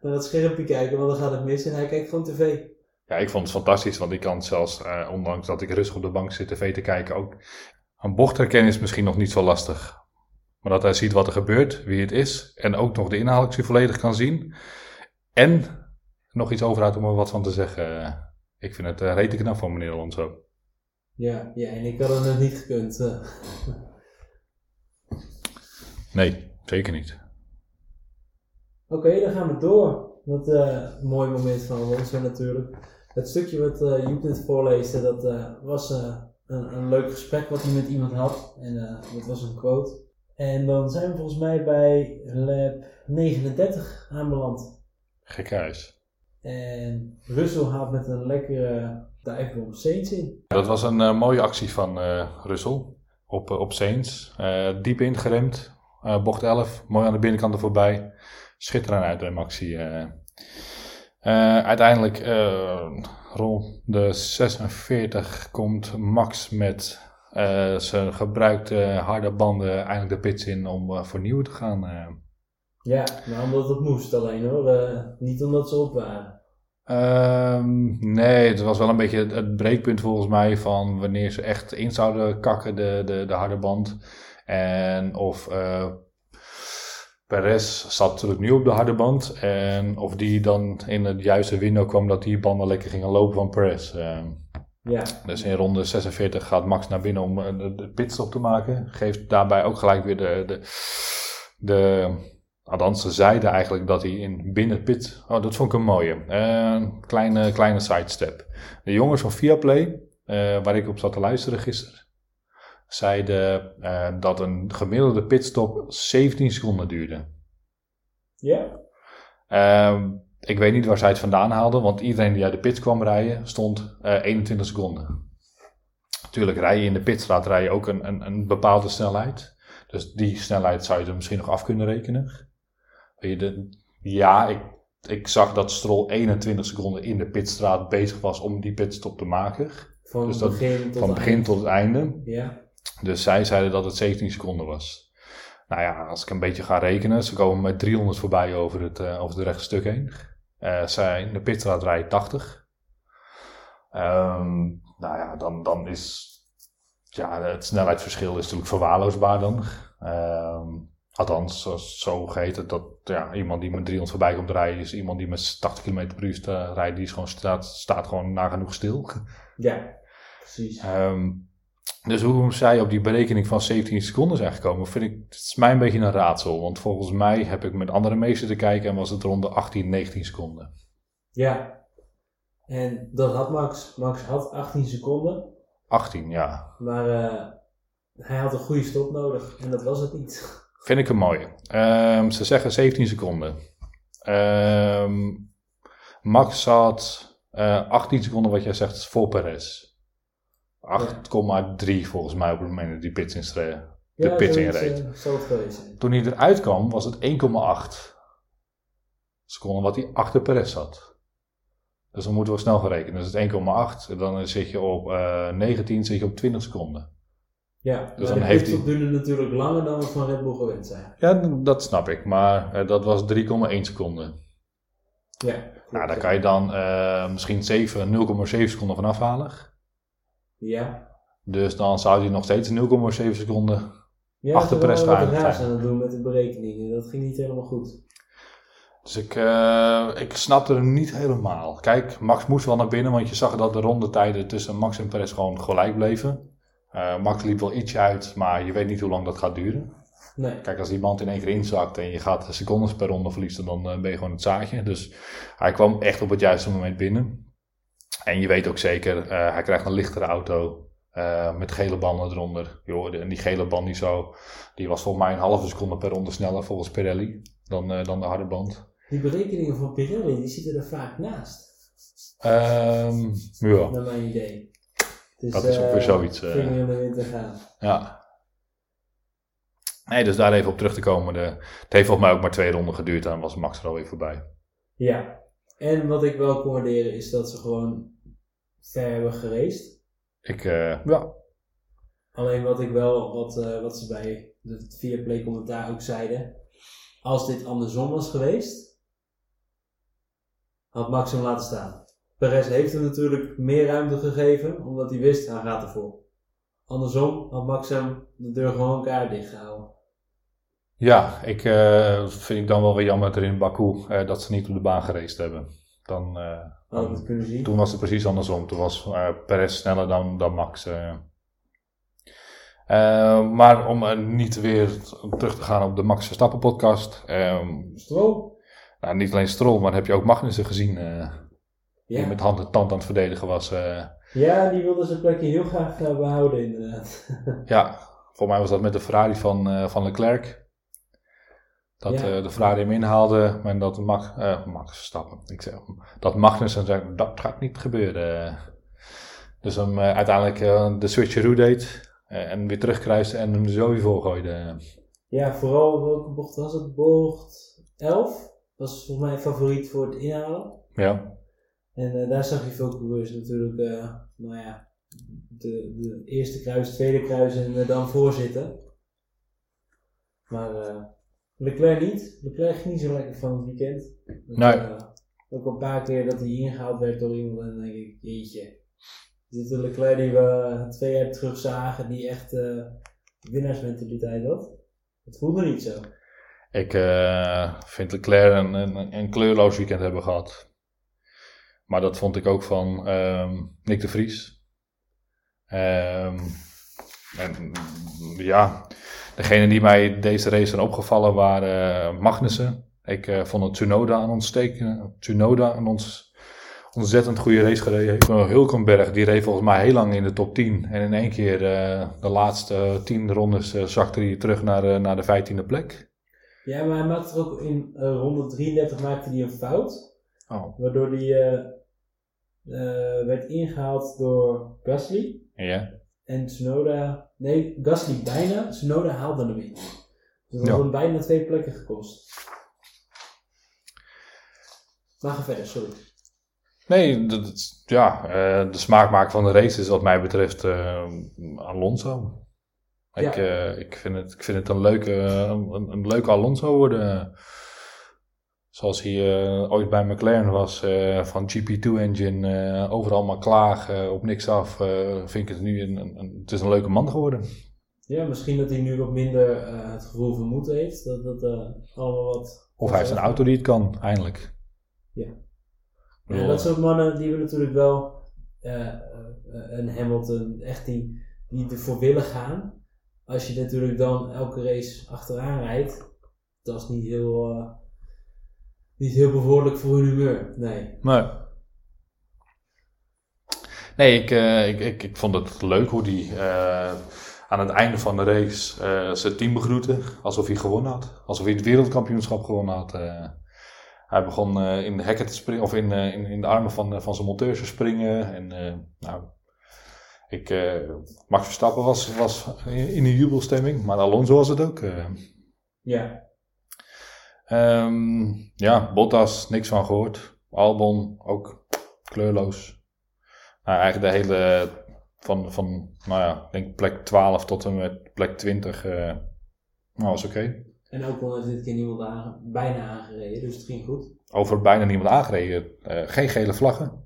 naar het schermpje kijken, want dan gaat het mis en hij kijkt gewoon tv. Ja, ik vond het fantastisch, want ik kan zelfs, ondanks dat ik rustig op de bank zit tv te kijken, ook een bocht herkennen is misschien nog niet zo lastig. Maar dat hij ziet wat er gebeurt, wie het is, en ook nog de inhoud volledig kan zien. En nog iets overhoudt om er wat van te zeggen. Ik vind het uh, rete knap van meneer Alonso. Ja, ja, en ik had het nog niet gekund. Eh. nee, zeker niet. Oké, dan gaan we door. Wat uh, een mooi moment van Alonso natuurlijk. Het stukje wat uh, Joep net voorleesde, dat was een, een, leuk gesprek wat hij met iemand had. En dat was een quote. En dan zijn we volgens mij bij lab 39 aanbeland. Gekhuis. En Russell haalt met een lekkere divebomb Saints in. Dat was een uh, mooie actie van uh, Russell op, uh, op Saints. diep ingeremd. bocht 11, mooi aan de binnenkant er voorbij. Schitterend uit actie. Eh, uiteindelijk eh, rond de 46 komt Max met eh, zijn gebruikte harde banden eindelijk de pits in om eh, voor te gaan. eh. Ja, maar omdat het moest alleen hoor. Niet omdat ze op waren. Ehm, nee, het was wel een beetje het, het breekpunt volgens mij van wanneer ze echt in zouden kakken, de, de, de harde band. En of Perez zat natuurlijk nu op de harde band. En of die dan in het juiste window kwam dat die banden lekker gingen lopen van Perez. Ehm, Ja, dus in ronde 46 gaat Max naar binnen om eh, de, de pitstop te maken. Geeft daarbij ook gelijk weer de, de, de althans ze zeiden eigenlijk dat hij in binnen pit, oh dat vond ik een mooie. Eh, kleine, kleine sidestep. De jongens van Viaplay, eh waar ik op zat te luisteren gisteren, zeiden dat een gemiddelde pitstop 17 seconden duurde. ja, Ehm, ik weet niet waar zij het vandaan haalden, want iedereen die uit de pit kwam rijden stond eh 21 seconden. Natuurlijk rij je in de pitstraat rij je ook een, een, een bepaalde snelheid. Dus die snelheid zou je er misschien nog af kunnen rekenen. Weet je, de, ja, ik, ik zag dat Stroll 21 seconden in de pitstraat bezig was om die pitstop te maken. van Dus dat- begin tot Van begin eind. tot het einde. Ja, Dus zij zeiden dat het 17 seconden was. Nou ja, als ik een beetje ga rekenen, ze komen met 300 voorbij over het, eh, over het rechte stuk heen. Eh, zij in de pitstraat rijden 80. Ehm, nou ja, dan, dan is ja, het snelheidsverschil is natuurlijk verwaarloosbaar dan. Ehm, althans, zo, het dat ja, iemand die met 300 voorbij komt rijden, is iemand die met 80 km per uur rijdt, die is gewoon staat, staat gewoon nagenoeg stil. ja, precies. Ehm, dus hoe zij op die berekening van 17 seconden zijn gekomen, vind ik, het is mij een beetje een raadsel. Want volgens mij heb ik met andere meesters te kijken en was het rond de 18, 19 seconden. Ja. En dat had Max. Max had 18 seconden, 18, ja. maar eh, hij had een goede stop nodig en dat was het niet. Vind ik een mooie. Ehm, ze zeggen 17 seconden. Ehm, Max had eh 18 seconden, wat jij zegt, voor Perez. 8,3 volgens mij op het moment dat die pits instreed. De ja, pit eh, geweest zijn. Toen hij eruit kwam, was het 1,8 seconden wat hij achter Perez zat. Dus dan moeten we snel gaan rekenen. Dus het 1,8. Dan zit je op eh 19, zit je op 20 seconden. Ja, Dus dan de heeft hij- duurde natuurlijk langer dan we van Red Bull gewend zijn. Ja, dat snap ik. Maar eh, dat was 3,1 seconden. Ja, Nou, daar kan je dan eh, misschien 7, 0,7 seconden van afhalen. Ja. Dus dan zou hij nog steeds 0,7 seconden. Ja, Achter Perez raars zijn. aan het doen met de berekeningen. Dat ging niet helemaal goed. Dus ik, eh, ik snapte hem niet helemaal. Kijk, Max moest wel naar binnen, want je zag dat de rondetijden tussen Max en Perez gewoon gelijk bleven. Eh, Max liep wel ietsje uit, maar je weet niet hoe lang dat gaat duren. Nee. Kijk, als die band in één keer inzakt en je gaat secondes per ronde verliezen, dan eh, ben je gewoon het zaadje. Dus hij kwam echt op het juiste moment binnen. En je weet ook zeker, eh, hij krijgt een lichtere auto eh, met gele banden eronder. En die gele band die, zo, die was volgens mij een halve seconde per ronde sneller volgens Pirelli dan, eh, dan de harde band. Die berekeningen van Pirelli, die zitten er vaak naast. Ehm, ja, Naar mijn idee. Dus, Dat is ook weer zoiets, de wind te gaan. ja. Nee, dus daar even op terug te komen. De, het heeft volgens mij ook maar twee ronden geduurd en was Max er alweer voorbij. Ja. En wat ik wel kon waarderen is dat ze gewoon ver hebben geraced. Ik, eh, ja, Alleen wat ik wel, wat, eh, wat ze bij het Viaplay commentaar ook zeiden. Als dit andersom was geweest, had Max hem laten staan. Perez heeft hem natuurlijk meer ruimte gegeven, omdat hij wist, hij gaat ervoor. Andersom had Max hem de deur gewoon elkaar dicht gehouden. Ja, ik eh, vind ik dan wel weer jammer dat er in Baku eh, dat ze niet op de baan geraced hebben. Dan, eh, Hadden we dan- het kunnen zien. toen was het precies andersom. Toen was eh Perez sneller dan, dan Max. eh. Eh, maar om eh, niet weer terug te gaan op de Max Verstappen podcast. ehm, Stroom? nou, niet alleen Stroll, maar heb je ook Magnussen gezien. eh, Die met hand en tand aan het verdedigen was. eh. ja, die wilde zijn plekje heel graag eh, behouden inderdaad. ja, volgens mij was dat met de Ferrari van, eh, van Leclerc. Dat Ja. eh, de Ferrari hem inhaalde en dat Max, eh, Max Verstappen, ik zeg, dat Magnussen zei, dat gaat niet gebeuren. Dus hem eh, uiteindelijk de switcheroo deed en weer terugkruiste en hem zo weer voor gooide. Ja, vooral welke bocht was het? Bocht 11? Was volgens mij favoriet voor het inhalen. Ja. En daar zag je veel coureurs natuurlijk, nou ja, de, de eerste kruis, tweede kruis en dan voorzitten. Maar Leclerc niet. Leclerc ging niet zo lekker van het weekend. Dat, Nee. eh, ook een paar keer dat hij ingehaald werd door iemand en dan denk ik, jeetje. Dit is de Leclerc die we twee jaar terug zagen, die echt eh winnaarsmentaliteit had. Het voelde niet zo. Ik eh, vind Leclerc een, een, een kleurloos weekend hebben gehad. Maar dat vond ik ook van ehm, Nick de Vries. Ehm, en, ja, degene die mij deze race zijn opgevallen waren eh, Magnussen. Ik eh, vond het Tsunoda een ontstekende, Tsunoda een ons, ontzettend goede race gereden. Uh, Hulkenberg, die reed volgens mij heel lang in de top 10. En in één keer eh, de laatste 10 rondes eh, zakte hij terug naar, de- naar de 15e plek. Ja, maar hij maakte er ook in ronde 33 maakte hij een fout. Oh. Waardoor die eh, werd ingehaald door Gasly. Ja. En Tsunoda... Nee, Gasly bijna. Tsunoda haalde hem in. Dus dat Ja. had bijna twee plekken gekost. Maar ga verder, sorry. Nee, dat, dat- ja, eh, de smaakmaker van de race is wat mij betreft eh, Alonso. Ik, eh, ik, vind het, ik vind het een leuke, een, een leuke Alonso worden. Zoals hij eh, ooit bij McLaren was, eh, van GP2-engine, eh, overal maar klagen, op niks af. vind ik het nu een, een, het is een leuke man geworden. Ja, misschien dat hij nu wat minder het gevoel van moed heeft. Dat dat allemaal wat... Of hij heeft een auto die het kan, eindelijk. Ja. Ja, dat soort mannen die we natuurlijk wel een Hamilton echt die, die ervoor willen gaan. Als je natuurlijk dan elke race achteraan rijdt, dat is niet heel, niet heel bevorderlijk voor hun humeur. Nee. Nee. Nee, ik, eh, ik, ik, ik vond het leuk hoe hij eh, aan het einde van de race eh, zijn team begroette. Alsof hij gewonnen had. Alsof hij het wereldkampioenschap gewonnen had. hij begon in de hekken te springen, of in, in, in de armen van, van zijn monteurs te springen. En nou, ik, Max Verstappen was, was in, in een jubelstemming, maar Alonso was het ook. Ja. Ehm, ja, Bottas, niks van gehoord. Albon, ook kleurloos. Nou, eigenlijk de hele, van, van nou ja, ik denk plek 12 tot en met plek 20, eh nou, was oké. En ook al heeft dit keer niemand bijna aangereden, dus het ging goed. Over bijna niemand aangereden. Eh, geen gele vlaggen.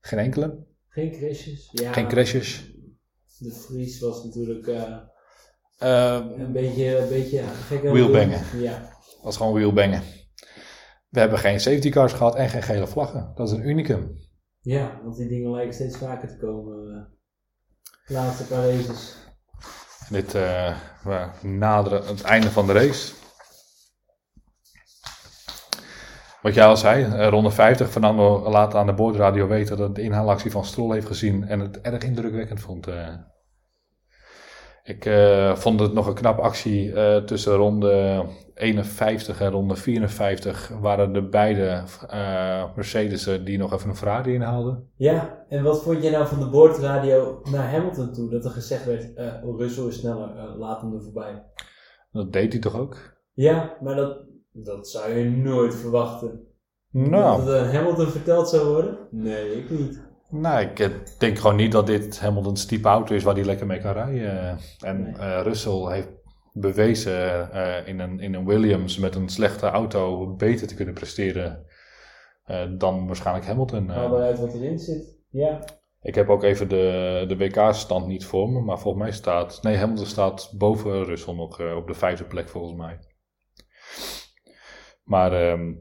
Geen enkele. Geen crashes. Ja, Geen crashes. De Vries was natuurlijk eh, Ehm, een beetje, een beetje gek. Wheelbangen. Ja. was gewoon wheelbangen. We hebben geen safety cars gehad en geen gele vlaggen. Dat is een unicum. ja, want die dingen lijken steeds vaker te komen. eh, de laatste paar races. Dit, we naderen het einde van de race. Wat jij al zei, eh, ronde 50. Fernando laat aan de boordradio weten dat de inhaalactie van Stroll heeft gezien en het erg indrukwekkend vond. Ik vond het nog een knappe actie tussen ronde 51 en ronde 54. Waren de beide eh Mercedes'en die nog even een Ferrari inhaalden. Ja, en wat vond je nou van de boordradio naar Hamilton toe? Dat er gezegd werd, eh Russell is sneller, eh, laat hem er voorbij. Dat deed hij toch ook? Ja, maar dat, dat zou je nooit verwachten. Nou. Dat het aan Hamilton verteld zou worden? Nee, ik niet. Nou, ik denk gewoon niet dat dit Hamilton's type auto is waar hij lekker mee kan rijden. En Nee. Russell heeft bewezen eh, in, een, in een Williams met een slechte auto beter te kunnen presteren eh, dan waarschijnlijk Hamilton. eh. Haal eruit wat erin zit. Ja. Ik heb ook even de, de WK-stand niet voor me, maar volgens mij staat... Nee, Hamilton staat boven Russell nog eh, op de vijfde plek volgens mij. Maar, ehm,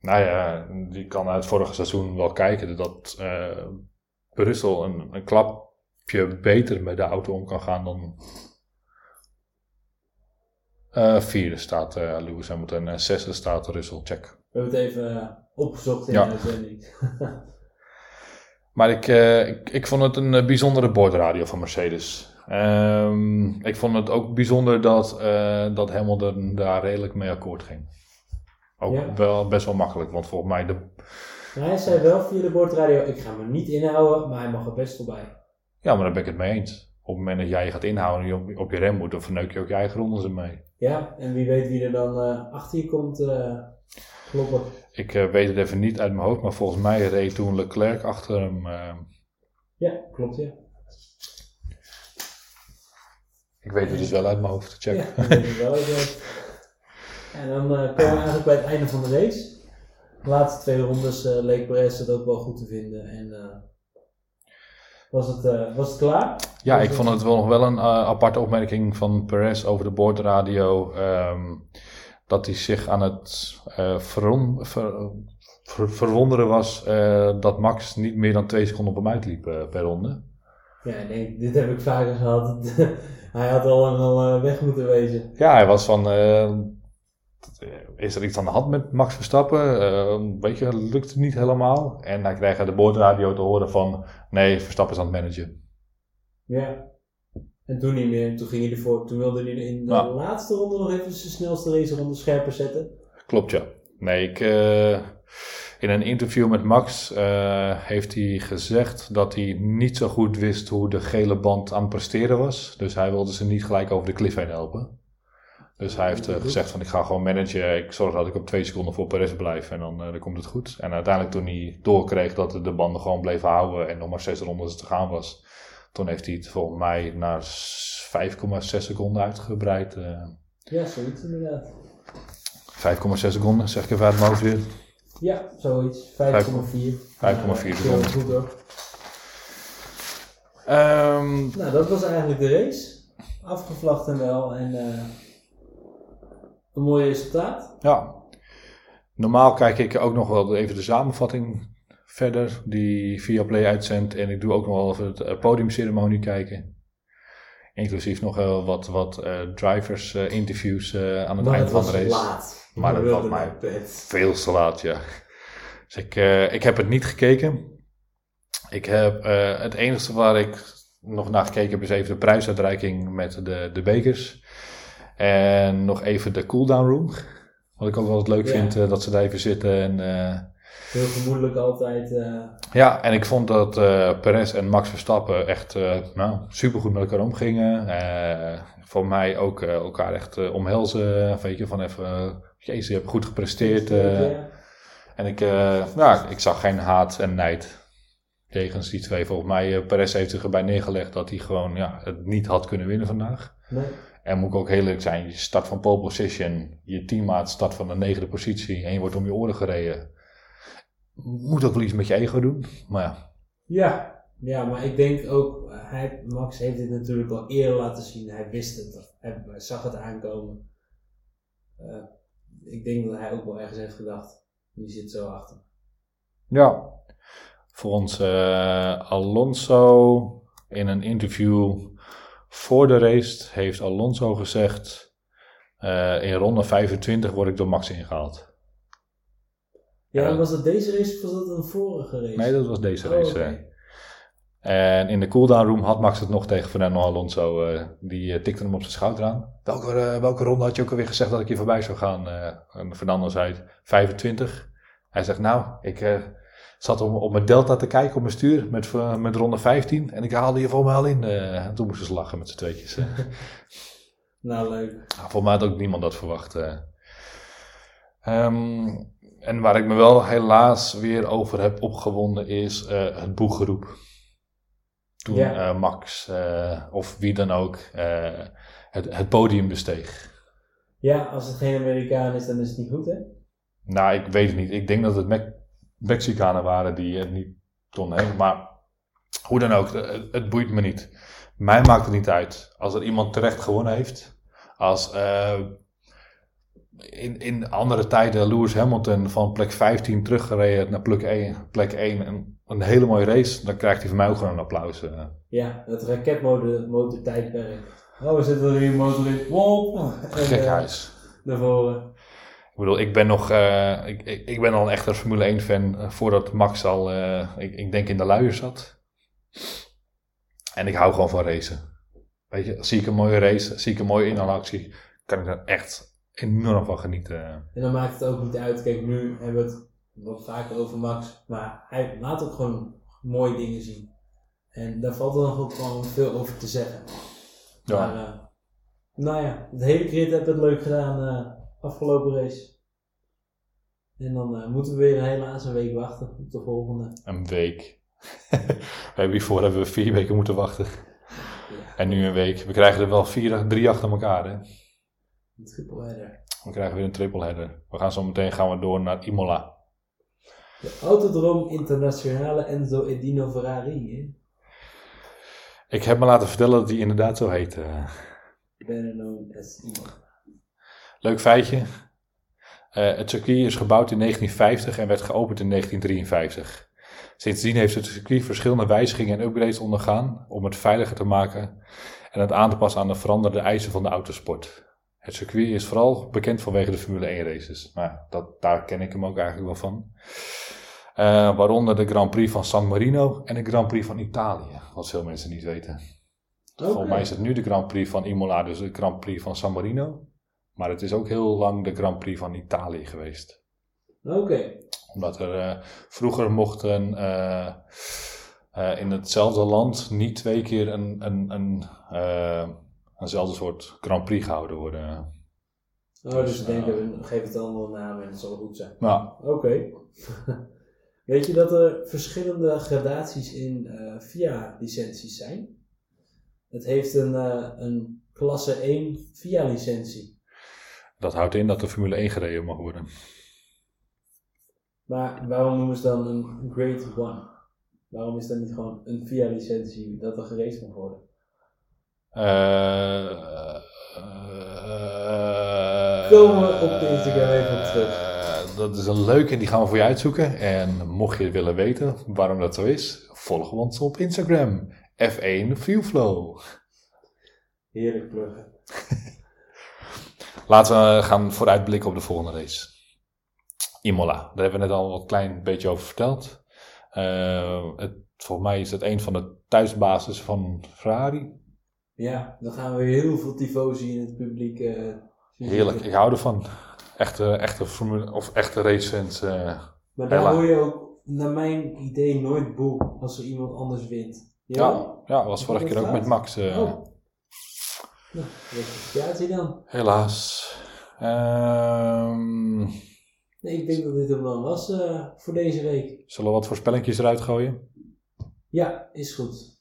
nou ja, je kan uit het vorige seizoen wel kijken dat eh Russell een, een klapje beter met de auto om kan gaan dan... Eh, vierde staat eh, Lewis Hamilton en zesde staat Russell, check. We hebben het even eh, opgezocht in Ja. de uitzending. Maar ik, ik, ik vond het een bijzondere boordradio van Mercedes. Ehm, ik vond het ook bijzonder dat, dat Hamilton daar redelijk mee akkoord ging. Ook Ja. wel best wel makkelijk, want volgens mij de, Maar hij zei wel via de boordradio, ik ga me niet inhouden, maar hij mag er best voorbij. Ja, maar daar ben ik het mee eens. Op het moment dat jij je gaat inhouden en je op, op je rem moet, dan verneuk je ook je eigen rondes ermee. Ja, en wie weet wie er dan eh, achter je komt. eh, Klopt. Ik eh, weet het even niet uit mijn hoofd, maar volgens mij reed toen Leclerc achter hem. Ja, klopt ja. ik weet het dus wel uit mijn hoofd. Check. Ja, dat weet ik wel. even. En dan komen we eigenlijk bij het einde van de race. De laatste twee rondes leek Perez het ook wel goed te vinden. En was, het, eh, was het klaar? Ja, ik vond het wel nog wel een eh, aparte opmerking van Perez over de boordradio. ehm, dat hij zich aan het eh, veron- ver- ver- verwonderen was dat Max niet meer dan twee seconden op hem uitliep per ronde. Ja, denk, dit heb ik vaker gehad. Hij had al lang al weg moeten wezen. Ja, hij was van. Eh, is er iets aan de hand met Max Verstappen? Eh, weet je, lukt het niet helemaal? En hij kreeg de boordradio te horen van. Nee, Verstappen is aan het managen. Ja. En toen niet meer. Toen ging hij ervoor. Toen wilde hij in de laatste ronde nog even zijn snelste race ronde scherper zetten. Klopt, ja. Nee, ik, eh, in een interview met Max eh, heeft hij gezegd dat hij niet zo goed wist hoe de gele band aan het presteren was. Dus hij wilde ze niet gelijk over de cliff heen helpen. Dus hij heeft eh, gezegd van ik ga gewoon managen. Ik zorg dat ik op twee seconden voor Perez blijf en dan, eh, dan komt het goed. En uiteindelijk toen hij doorkreeg dat de banden gewoon bleven houden en nog maar zes rondes te gaan was. Toen heeft hij het volgens mij naar s- 5,6 seconden uitgebreid. eh. Ja, zoiets inderdaad. 5,6 seconden, zeg ik even uit mijn hoofd weer. Ja, zoiets. 5,4. 5,4 Ja, seconden. Goed hoor. Ehm, Nou, dat was eigenlijk de race. Afgevlacht en wel. En een mooi resultaat. ja. Normaal kijk ik ook nog wel even de samenvatting verder, die via Play uitzendt. En ik doe ook nog wel even het eh, podiumceremonie kijken. Inclusief nog wel wat, wat eh, drivers eh, interviews aan het maar eind het van de race. laat. Maar dat was mij. Veel te laat, ja. Dus ik, ik heb het niet gekeken. Ik heb, het enige waar ik nog naar gekeken heb is even de prijsuitreiking met de, de bekers. En nog even de cooldown room. Wat ik ook wel eens leuk Ja. vind, eh, dat ze daar even zitten. En, eh, Heel gemoedelijk altijd. eh, ja, en ik vond dat Perez en Max Verstappen echt nou, supergoed met elkaar omgingen. Voor mij ook elkaar echt omhelzen. Weet je, van even, jezus, je hebt goed gepresteerd. En ik, ja, ik zag geen haat en nijd tegen die twee. Volgens mij, Perez heeft zich erbij neergelegd dat hij gewoon ja, het niet had kunnen winnen vandaag. Nee. En moet ik ook heel eerlijk zijn, je start van pole position, je teammaat start van de negende positie en je wordt om je oren gereden. Moet ook wel iets met je ego doen, maar ja. Ja, ja, maar ik denk ook, hij, Max heeft dit natuurlijk al eerder laten zien. Hij wist het, hij zag het aankomen. Eh, ik denk dat hij ook wel ergens heeft gedacht, die zit zo achter. Ja, voor ons eh, Alonso in een interview voor de race heeft Alonso gezegd, eh, in ronde 25 word ik door Max ingehaald. Ja, Ja. was dat deze race of was dat een vorige race? Nee, dat was deze Oh, race. eh. En in de cooldown room had Max het nog tegen Fernando Alonso. eh, die eh, tikte hem op zijn schouder aan. Welke, eh, welke ronde had je ook alweer gezegd dat ik hier voorbij zou gaan? eh en Fernando zei 25. Hij zegt nou, ik eh, zat op, op mijn delta te kijken op mijn stuur met, eh, met ronde 15. En ik haalde je voor mij al in. eh. en toen moesten ze lachen met z'n tweetjes. Nou, leuk. Nou, voor mij had ook niemand dat verwacht. eh. Ehm, en waar ik me wel helaas weer over heb opgewonden is het boeggeroep. Toen Max of wie dan ook het, het podium besteeg. Ja, als het geen Amerikaan is, dan is het niet goed, hè? Nou, ik weet het niet. Ik denk dat het Me- Mexicanen waren die het niet konden. Maar hoe dan ook, het, het boeit me niet. Mij maakt het niet uit. Als er iemand terecht gewonnen heeft. Als eh, in, in andere tijden Lewis Hamilton van plek 15 teruggereden naar plek 1, plek 1 een, een hele mooie race. Dan krijgt hij van mij ook gewoon een applaus. eh. Ja, het raketmotor tijdperk. Oh, we zitten er hier een motor in. Wop! En, Gek eh, huis. Naar voren. Ik bedoel, ik ben nog, eh, ik, ik, ik ben al een echte Formule 1 fan eh, voordat Max al, eh, ik, ik denk in de luier zat. En ik hou gewoon van racen. Weet je, zie ik een mooie race, zie ik een mooie inhaalactie, kan ik daar echt enorm van genieten. En dan maakt het ook niet uit. Kijk, nu hebben we het wat vaker over Max. Maar hij laat ook gewoon mooie dingen zien. En daar valt er nog ook gewoon veel over te zeggen. Ja. Maar, nou ja, het hele crit heb het leuk gedaan. Afgelopen race. En dan eh, moeten we weer helaas een week wachten op de volgende. Een week. we hebben hiervoor hebben we vier weken moeten wachten. Ja, En nu een week. We krijgen er wel vier, drie achter elkaar. Hè? een triple header. We krijgen weer een triple header. We gaan zo meteen gaan we door naar Imola. De Autodroom Internationale Enzo Edino Ferrari. Hè? Ik heb me laten vertellen dat die inderdaad zo heet. eh. Better known as Imo. Leuk feitje. Eh, het circuit is gebouwd in 1950 en werd geopend in 1953. Sindsdien heeft het circuit verschillende wijzigingen en upgrades ondergaan om het veiliger te maken en het aan te passen aan de veranderde eisen van de autosport. Het circuit is vooral bekend vanwege de Formule 1 races. Nou, dat, daar ken ik hem ook eigenlijk wel van. Eh, waaronder de Grand Prix van San Marino en de Grand Prix van Italië, wat veel mensen niet weten. Volgens mij is het nu de Grand Prix van Imola, dus de Grand Prix van San Marino. Maar het is ook heel lang de Grand Prix van Italië geweest. Oké. Omdat er eh, vroeger mochten eh, eh, in hetzelfde land niet twee keer een, een, een, eenzelfde soort Grand Prix gehouden worden. Oh, dus Dus, we denken, we geven het een andere naam en het zal goed zijn. Nou, Oké. Weet je dat er verschillende gradaties in VIA-licenties zijn? Het heeft een, een klasse 1 VIA-licentie. Dat houdt in dat de Formule 1 gereden mag worden. Maar waarom noemen ze dan een Grade 1? Waarom is dat niet gewoon een VIA-licentie dat er geraced mag worden? Eh, eh, Komen we op de Instagram even op terug. eh, dat is een leuke, die gaan we voor je uitzoeken. En mocht je willen weten waarom dat zo is, volg ons op Instagram. F1 Viewflow. Heerlijk pluggen. Laten we gaan vooruitblikken op de volgende race. Imola, daar hebben we net al wat klein beetje over verteld. Eh, het, volgens mij is het een van de thuisbasis van Ferrari. Ja, dan gaan we heel veel tifosi in het publiek. eh, zien Heerlijk, ik hou ervan. Echte, echte, formule, of echte racefans. eh Maar daar hoor je ook, naar mijn idee, nooit boe als er iemand anders wint. ja, ja, was vorige keer ook met Max. eh, Oh. Nou, rectificatie dan. Helaas. Ehm, Nee, ik denk dat dit hem dan was eh, voor deze week. zullen we wat voorspellingjes eruit gooien? Ja, is goed.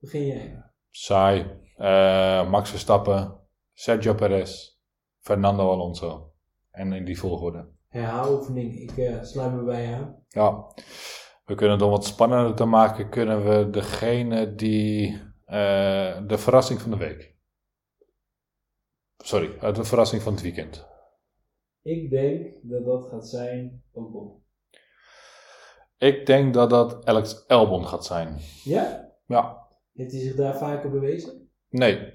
Begin jij. Saai. Eh, Max Verstappen, Sergio Perez, Fernando Alonso. En in die volgorde. Herhaaloefening, ik eh, sluit me bij je aan. Ja, we kunnen het om wat spannender te maken, kunnen we degene die de verrassing van de week. Sorry, eh, de verrassing van het weekend. Ik denk dat dat gaat zijn Ocon. Ik denk dat dat Alex Albon gaat zijn. Ja? Ja, Heeft hij zich daar vaker bewezen? nee.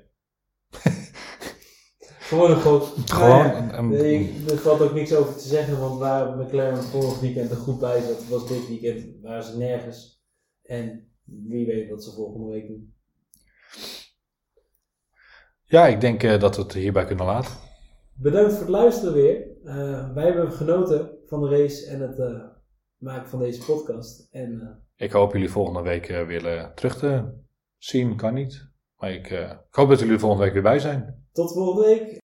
Gewoon een groot... Gewoon Nou ja, een, er valt ook niks over te zeggen, want waar McLaren vorig weekend er goed bij zat, was dit weekend waren ze nergens. En wie weet wat ze volgende week doen. Ja, ik denk eh, dat we het hierbij kunnen laten. Bedankt voor het luisteren weer. Eh, wij hebben genoten van de race en het eh, maken van deze podcast. En Ik hoop jullie volgende week weer terug te zien. Kan niet. Maar ik, ik hoop dat jullie volgende week weer bij zijn. tot volgende week.